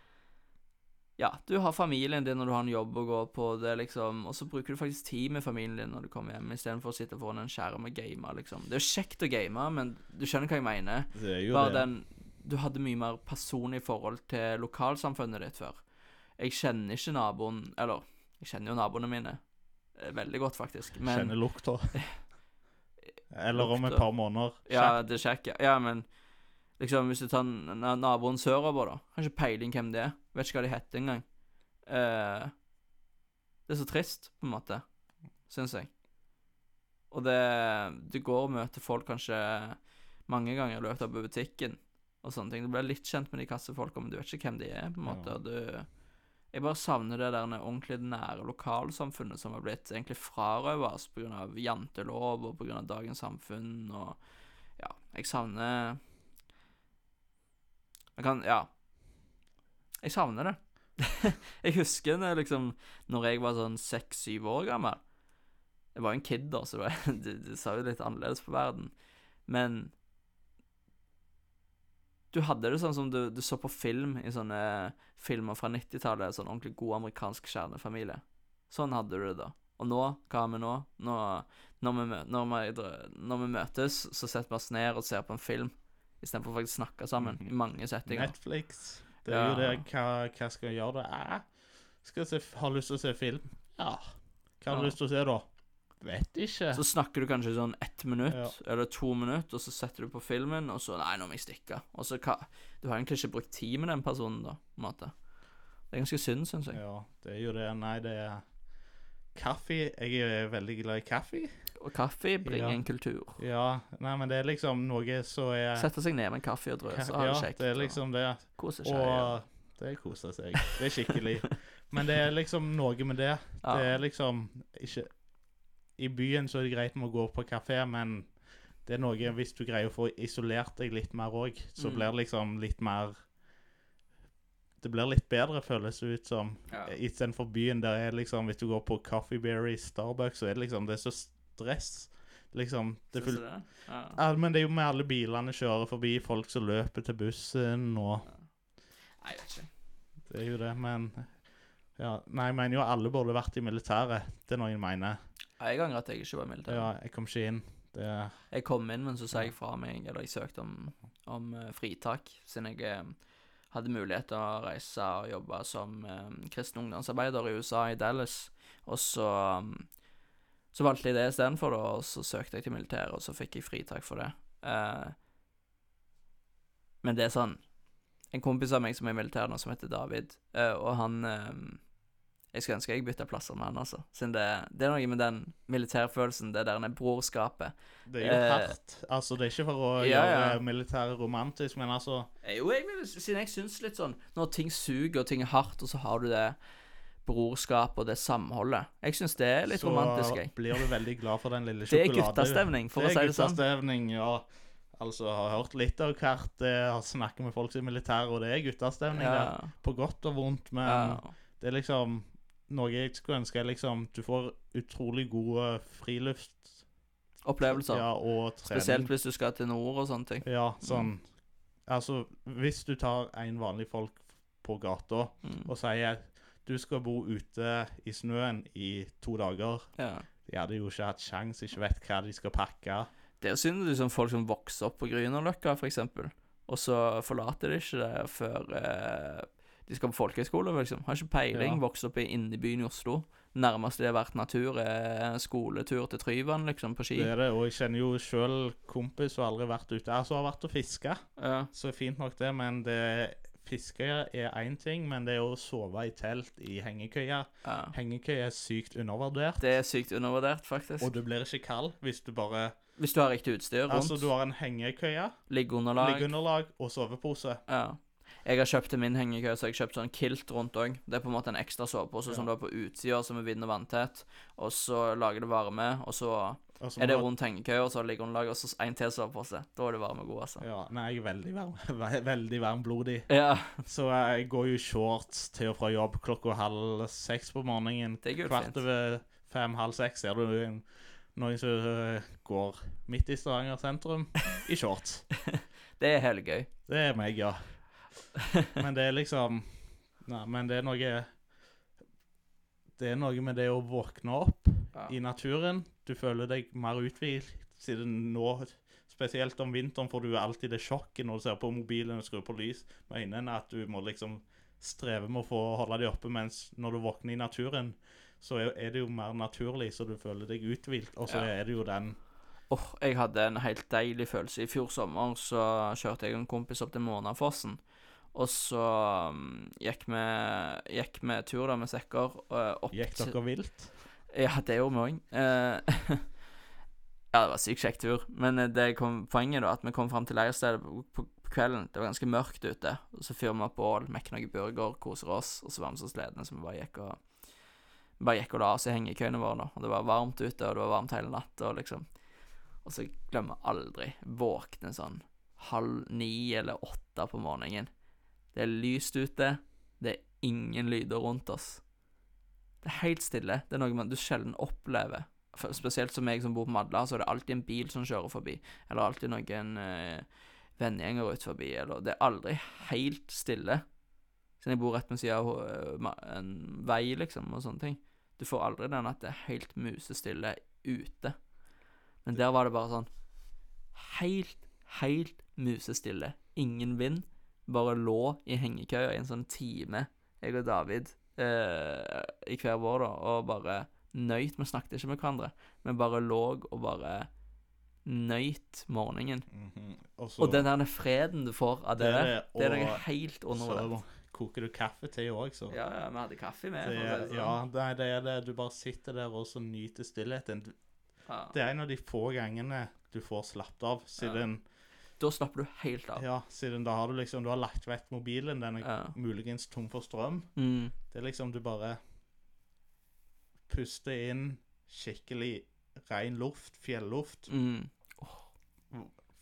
[SPEAKER 2] Ja, du har familien din når du har en jobb å gå på, det liksom Og så bruker du faktisk tid med familien din når du kommer hjem, istedenfor å sitte foran en skjerm og game, liksom. Det er jo kjekt å game, men du skjønner hva jeg mener.
[SPEAKER 1] Det er jo
[SPEAKER 2] Bare
[SPEAKER 1] det.
[SPEAKER 2] den Du hadde mye mer personlig forhold til lokalsamfunnet ditt før. Jeg kjenner ikke naboen Eller, jeg kjenner jo naboene mine eh, veldig godt, faktisk. Men
[SPEAKER 1] Kjenner lukta. [LAUGHS] Eller om et par måneder.
[SPEAKER 2] Ja, det er kjekt. ja. Men liksom, hvis du tar na- na- naboen sørover, da Har ikke peiling hvem det er. Vet ikke hva de heter engang. Uh, det er så trist, på en måte, syns jeg. Og det Du går og møter folk kanskje mange ganger i løpet av butikken og sånne ting. Du blir litt kjent med de kassefolka, men du vet ikke hvem de er, på en måte. Og du Jeg bare savner det der ordentlig nære lokalsamfunnet som har blitt egentlig frarøva oss pga. jantelov og pga. dagens samfunn og Ja, jeg savner Jeg kan Ja. Jeg savner det. [LAUGHS] jeg husker det liksom Når jeg var sånn seks-syv år gammel Jeg var jo en kid, da, så det, [LAUGHS] det, det sa jo litt annerledes på verden. Men du hadde det sånn som du, du så på film i sånne filmer fra 90-tallet. Sånn ordentlig god amerikansk kjernefamilie. Sånn hadde du det da. Og nå, hva har vi nå? nå når, vi, når, vi, når vi møtes, så setter vi oss ned og ser på en film. Istedenfor faktisk å snakke sammen i mange settinger.
[SPEAKER 1] Netflix. Det er jo det. Hva, hva skal jeg gjøre da? Eh, skal se, har lyst til å se film. Ja. Hva har du
[SPEAKER 2] Ja.
[SPEAKER 1] lyst til å se, da? Vet ikke.
[SPEAKER 2] Så snakker du kanskje sånn ett minutt
[SPEAKER 1] Ja.
[SPEAKER 2] eller to minutter, og så setter du på filmen, og så Nei, nå må jeg stikke. Og så hva Du har egentlig ikke brukt tid med den personen, da, på en måte. Det er ganske synd, syns jeg.
[SPEAKER 1] Ja, det er jo det. Nei, det er Kaffe. Jeg er veldig glad i kaffe.
[SPEAKER 2] Og kaffe bringer
[SPEAKER 1] Ja.
[SPEAKER 2] en kultur.
[SPEAKER 1] Ja. Nei, men det er liksom noe som er
[SPEAKER 2] Sette seg ned med en kaffe og drøse, ha
[SPEAKER 1] Ja,
[SPEAKER 2] det kjekt.
[SPEAKER 1] det er liksom det.
[SPEAKER 2] Kose seg.
[SPEAKER 1] Og det koser seg. Det er skikkelig. [LAUGHS] Men det er liksom noe med det.
[SPEAKER 2] Ja.
[SPEAKER 1] Det er liksom ikke I byen så er det greit med å gå på kafé, men det er noe Hvis du greier å få isolert deg litt mer òg, så
[SPEAKER 2] Mm.
[SPEAKER 1] blir det liksom litt mer Det blir litt bedre, føles det ut som.
[SPEAKER 2] Ja.
[SPEAKER 1] Istedenfor byen, der er liksom Hvis du går på Coffee Berry, Starbucks, så er det liksom Det er så stress. Liksom det
[SPEAKER 2] Syns det? Ja.
[SPEAKER 1] ja, Men det er jo med alle bilene kjører forbi, folk som løper til bussen og
[SPEAKER 2] Nei, jeg vet ikke.
[SPEAKER 1] Det er jo det, men ja, Nei, jeg mener jo alle burde vært i militæret. Det er noe jeg mener.
[SPEAKER 2] Jeg angrer at jeg ikke var i militæret.
[SPEAKER 1] Ja, jeg kom ikke inn. Det
[SPEAKER 2] Jeg kom inn, men så sa jeg fra meg, eller jeg søkte om, om eh, fritak, siden jeg eh, hadde mulighet til å reise og jobbe som eh, kristen ungdomsarbeider i USA, i Dallas. Og så, um, så valgte jeg det istedenfor, da, og så søkte jeg til militæret, og så fikk jeg fritak for det. Eh, men det er sånn En kompis av meg som er i militæret nå, som heter David, eh, og han eh, Jeg skulle ønske jeg bytta plasser med han, altså. Siden det, det er noe med den militærfølelsen, det der brorskapet.
[SPEAKER 1] Det er jo
[SPEAKER 2] Eh,
[SPEAKER 1] hardt. Altså, det er ikke for å
[SPEAKER 2] ja,
[SPEAKER 1] gjøre
[SPEAKER 2] ja.
[SPEAKER 1] militæret romantisk, men altså
[SPEAKER 2] Eh, Jo, jeg vil, siden jeg syns litt sånn Når ting suger og ting er hardt, og så har du det brorskapet og det samholdet. Jeg syns det er litt
[SPEAKER 1] så
[SPEAKER 2] romantisk, jeg.
[SPEAKER 1] Så blir du veldig glad for den lille [LAUGHS]
[SPEAKER 2] Det er
[SPEAKER 1] sjokoladen.
[SPEAKER 2] guttastemning, for å si det sånn.
[SPEAKER 1] Det er guttastemning, ja. Altså, jeg har hørt litt av hvert. Har snakket med folk som er militære, og det er guttastemning
[SPEAKER 2] Ja,
[SPEAKER 1] der. På godt og vondt, men
[SPEAKER 2] ja.
[SPEAKER 1] det er liksom Noe jeg skulle ønske er liksom Du får utrolig gode
[SPEAKER 2] friluftsopplevelser.
[SPEAKER 1] Ja, og trening.
[SPEAKER 2] Spesielt hvis du skal til nord og sånne ting.
[SPEAKER 1] Ja, sånn Altså, hvis du tar en vanlig folk på gata
[SPEAKER 2] Mm.
[SPEAKER 1] og sier du skal bo ute i snøen i to dager
[SPEAKER 2] Ja.
[SPEAKER 1] De hadde jo ikke hatt sjans, ikke vet hva de skal pakke.
[SPEAKER 2] Det er synd liksom folk som vokser opp på Grünerløkka, f.eks., og så forlater de ikke det før eh, de skal på folkehøyskole, liksom. Har ikke peiling.
[SPEAKER 1] Ja.
[SPEAKER 2] Vokst opp i innebyen i Oslo. Nærmeste det har vært natur, er skoletur til Tryvann, liksom, på ski.
[SPEAKER 1] Det er det, og jeg kjenner jo sjøl kompis som aldri har vært ute Altså, har vært og fiska.
[SPEAKER 2] Ja.
[SPEAKER 1] Så fint nok det, men det Fiske er én ting, men det er å sove i telt i hengekøye
[SPEAKER 2] ja.
[SPEAKER 1] Hengekøye er sykt undervurdert.
[SPEAKER 2] Det er sykt undervurdert, faktisk.
[SPEAKER 1] Og du blir ikke kald hvis du bare
[SPEAKER 2] Hvis du har riktig utstyr rundt,
[SPEAKER 1] Altså, du har en hengekøye,
[SPEAKER 2] liggeunderlag
[SPEAKER 1] liggeunderlag og sovepose.
[SPEAKER 2] Ja. Jeg har kjøpt til min hengekøye, så jeg har kjøpt sånn kilt rundt òg. Det er på en måte en ekstra sovepose som du har på utsida, som er vind- og vanntett. Og så lager det varme, og så
[SPEAKER 1] altså,
[SPEAKER 2] er det
[SPEAKER 1] du-
[SPEAKER 2] rundt hengekøya, og så ligger underlaget, og så en til sovepose. Da er det varme god, altså.
[SPEAKER 1] Ja, nei, jeg er veldig varm, [LAUGHS] veldig varmblodig.
[SPEAKER 2] Ja,
[SPEAKER 1] Så jeg går jo shorts til og fra jobb klokka halv seks på morgenen.
[SPEAKER 2] det er
[SPEAKER 1] Kvart
[SPEAKER 2] gullfint.
[SPEAKER 1] over fem-halv seks ser du en, noen som øh, går midt i Stavanger sentrum [LAUGHS] i shorts.
[SPEAKER 2] Det er helt gøy.
[SPEAKER 1] Det er meg, ja. Men det er liksom Nei, men det er noe Det er noe med det å våkne opp
[SPEAKER 2] Ja.
[SPEAKER 1] i naturen. Du føler deg mer uthvilt siden nå Spesielt om vinteren får du alltid det sjokket når du ser på mobilen og skrur på lys med øynene, at du må liksom streve med å få holde dem oppe, mens når du våkner i naturen, så er- det jo mer naturlig, så du føler deg uthvilt. Og så
[SPEAKER 2] Ja.
[SPEAKER 1] er det jo den
[SPEAKER 2] Åh, jeg hadde en helt deilig følelse. I fjor sommer så kjørte jeg en kompis opp til Månafossen. Og så um, gikk vi gikk vi tur da med sekker uh, opp
[SPEAKER 1] Gikk dere vilt?
[SPEAKER 2] Ja, det gjorde vi òg. [LAUGHS] ja, det var sykt kjekk tur. Men eh, det kom poenget, da, at vi kom fram til leirstedet på, på på kvelden. Det var ganske mørkt ute. Og så fyrer vi opp bål, mekker noe burger, koser oss. Og så var vi så slitne, så vi bare gikk og bare gikk og la oss i hengekøyene våre. da Og det var varmt ute, og det var varmt hele natta, og liksom Og så glemmer jeg aldri våkne sånn halv ni eller åtte på morgenen. Det er lyst ute. Det er ingen lyder rundt oss. Det er helt stille. Det er noe man du sjelden opplever. For, spesielt som jeg som bor på Madla, så er det alltid en bil som kjører forbi. Eller alltid noen øh, vennegjenger ut forbi. Eller Det er aldri helt stille. Siden jeg bor rett ved siden av eh, en vei, liksom, og sånne ting. Du får aldri den at det er helt musestille ute. Men der var det bare sånn helt, helt musestille. Ingen vind. Bare lå i hengekøya i en sånn time, jeg og David, eh, i hver vår, da, og bare nøyt. Vi snakket ikke med hverandre, men bare lå og bare nøyt morgenen.
[SPEAKER 1] Mm så
[SPEAKER 2] Og den der freden du får av det,
[SPEAKER 1] Det
[SPEAKER 2] der,
[SPEAKER 1] det,
[SPEAKER 2] det er noe helt undervurdert.
[SPEAKER 1] Koker du kaffe til òg, så.
[SPEAKER 2] Ja, ja, vi hadde kaffe med.
[SPEAKER 1] Det er,
[SPEAKER 2] sånn.
[SPEAKER 1] ja, det er det. Du bare sitter der og så nyter stillheten.
[SPEAKER 2] Ja.
[SPEAKER 1] Det er en av de få gangene du får slappet av, siden
[SPEAKER 2] Da slapper du helt av.
[SPEAKER 1] ja. siden da har du liksom Du har lagt vekk mobilen, den er
[SPEAKER 2] Ja.
[SPEAKER 1] muligens tom for strøm.
[SPEAKER 2] Mm.
[SPEAKER 1] Det er liksom du bare puster inn skikkelig ren luft, fjelluft,
[SPEAKER 2] Mm.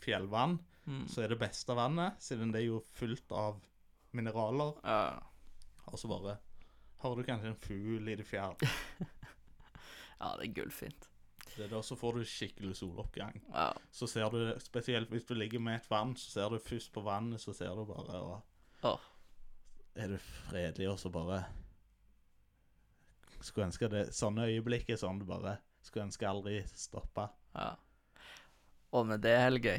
[SPEAKER 1] fjellvann,
[SPEAKER 2] Mm.
[SPEAKER 1] så er det beste vannet, siden det er jo fullt av mineraler.
[SPEAKER 2] Ja.
[SPEAKER 1] Og så bare hører du kanskje en fugl i det fjerne. [LAUGHS]
[SPEAKER 2] ja, det er gullfint.
[SPEAKER 1] Er da så får du skikkelig soloppgang.
[SPEAKER 2] Ja.
[SPEAKER 1] Så ser du spesielt hvis du ligger med et vann, så ser du først på vannet, så ser du bare og
[SPEAKER 2] oh.
[SPEAKER 1] Er du fredelig, og så bare Skulle ønske det Sånne øyeblikk er sånn du bare skulle ønske aldri stoppa.
[SPEAKER 2] Ja. Og med det, Helgøy,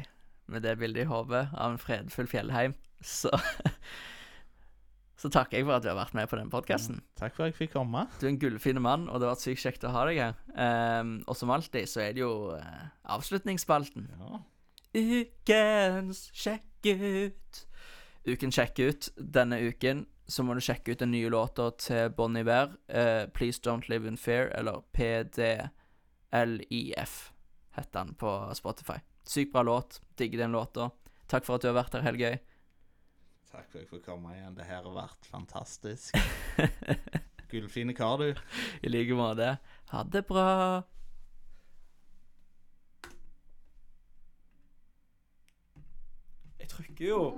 [SPEAKER 2] med det bildet i hodet av en fredfull fjellheim, så [LAUGHS] Så takker jeg for at du har vært med på denne podkasten.
[SPEAKER 1] Takk for at jeg fikk komme.
[SPEAKER 2] Du er en gullfin mann, og det har vært sykt kjekt å ha deg her. Um, og som alltid så er det jo uh, avslutningsspalten.
[SPEAKER 1] Ja.
[SPEAKER 2] Ukens sjekk ut. Uken sjekk ut. Denne uken så må du sjekke ut den nye låta til Bon Iver. uh, 'Please Don't Live In Fear', eller PDLIF, heter den på Spotify. Sykt bra låt. Digger den låta. Takk for at du har vært her, Helgøy.
[SPEAKER 1] Takk for at jeg fikk komme igjen. Det her har vært fantastisk. [LAUGHS] Gullfine kar, du.
[SPEAKER 2] I like måte. Ha det bra. Jeg trykker jo.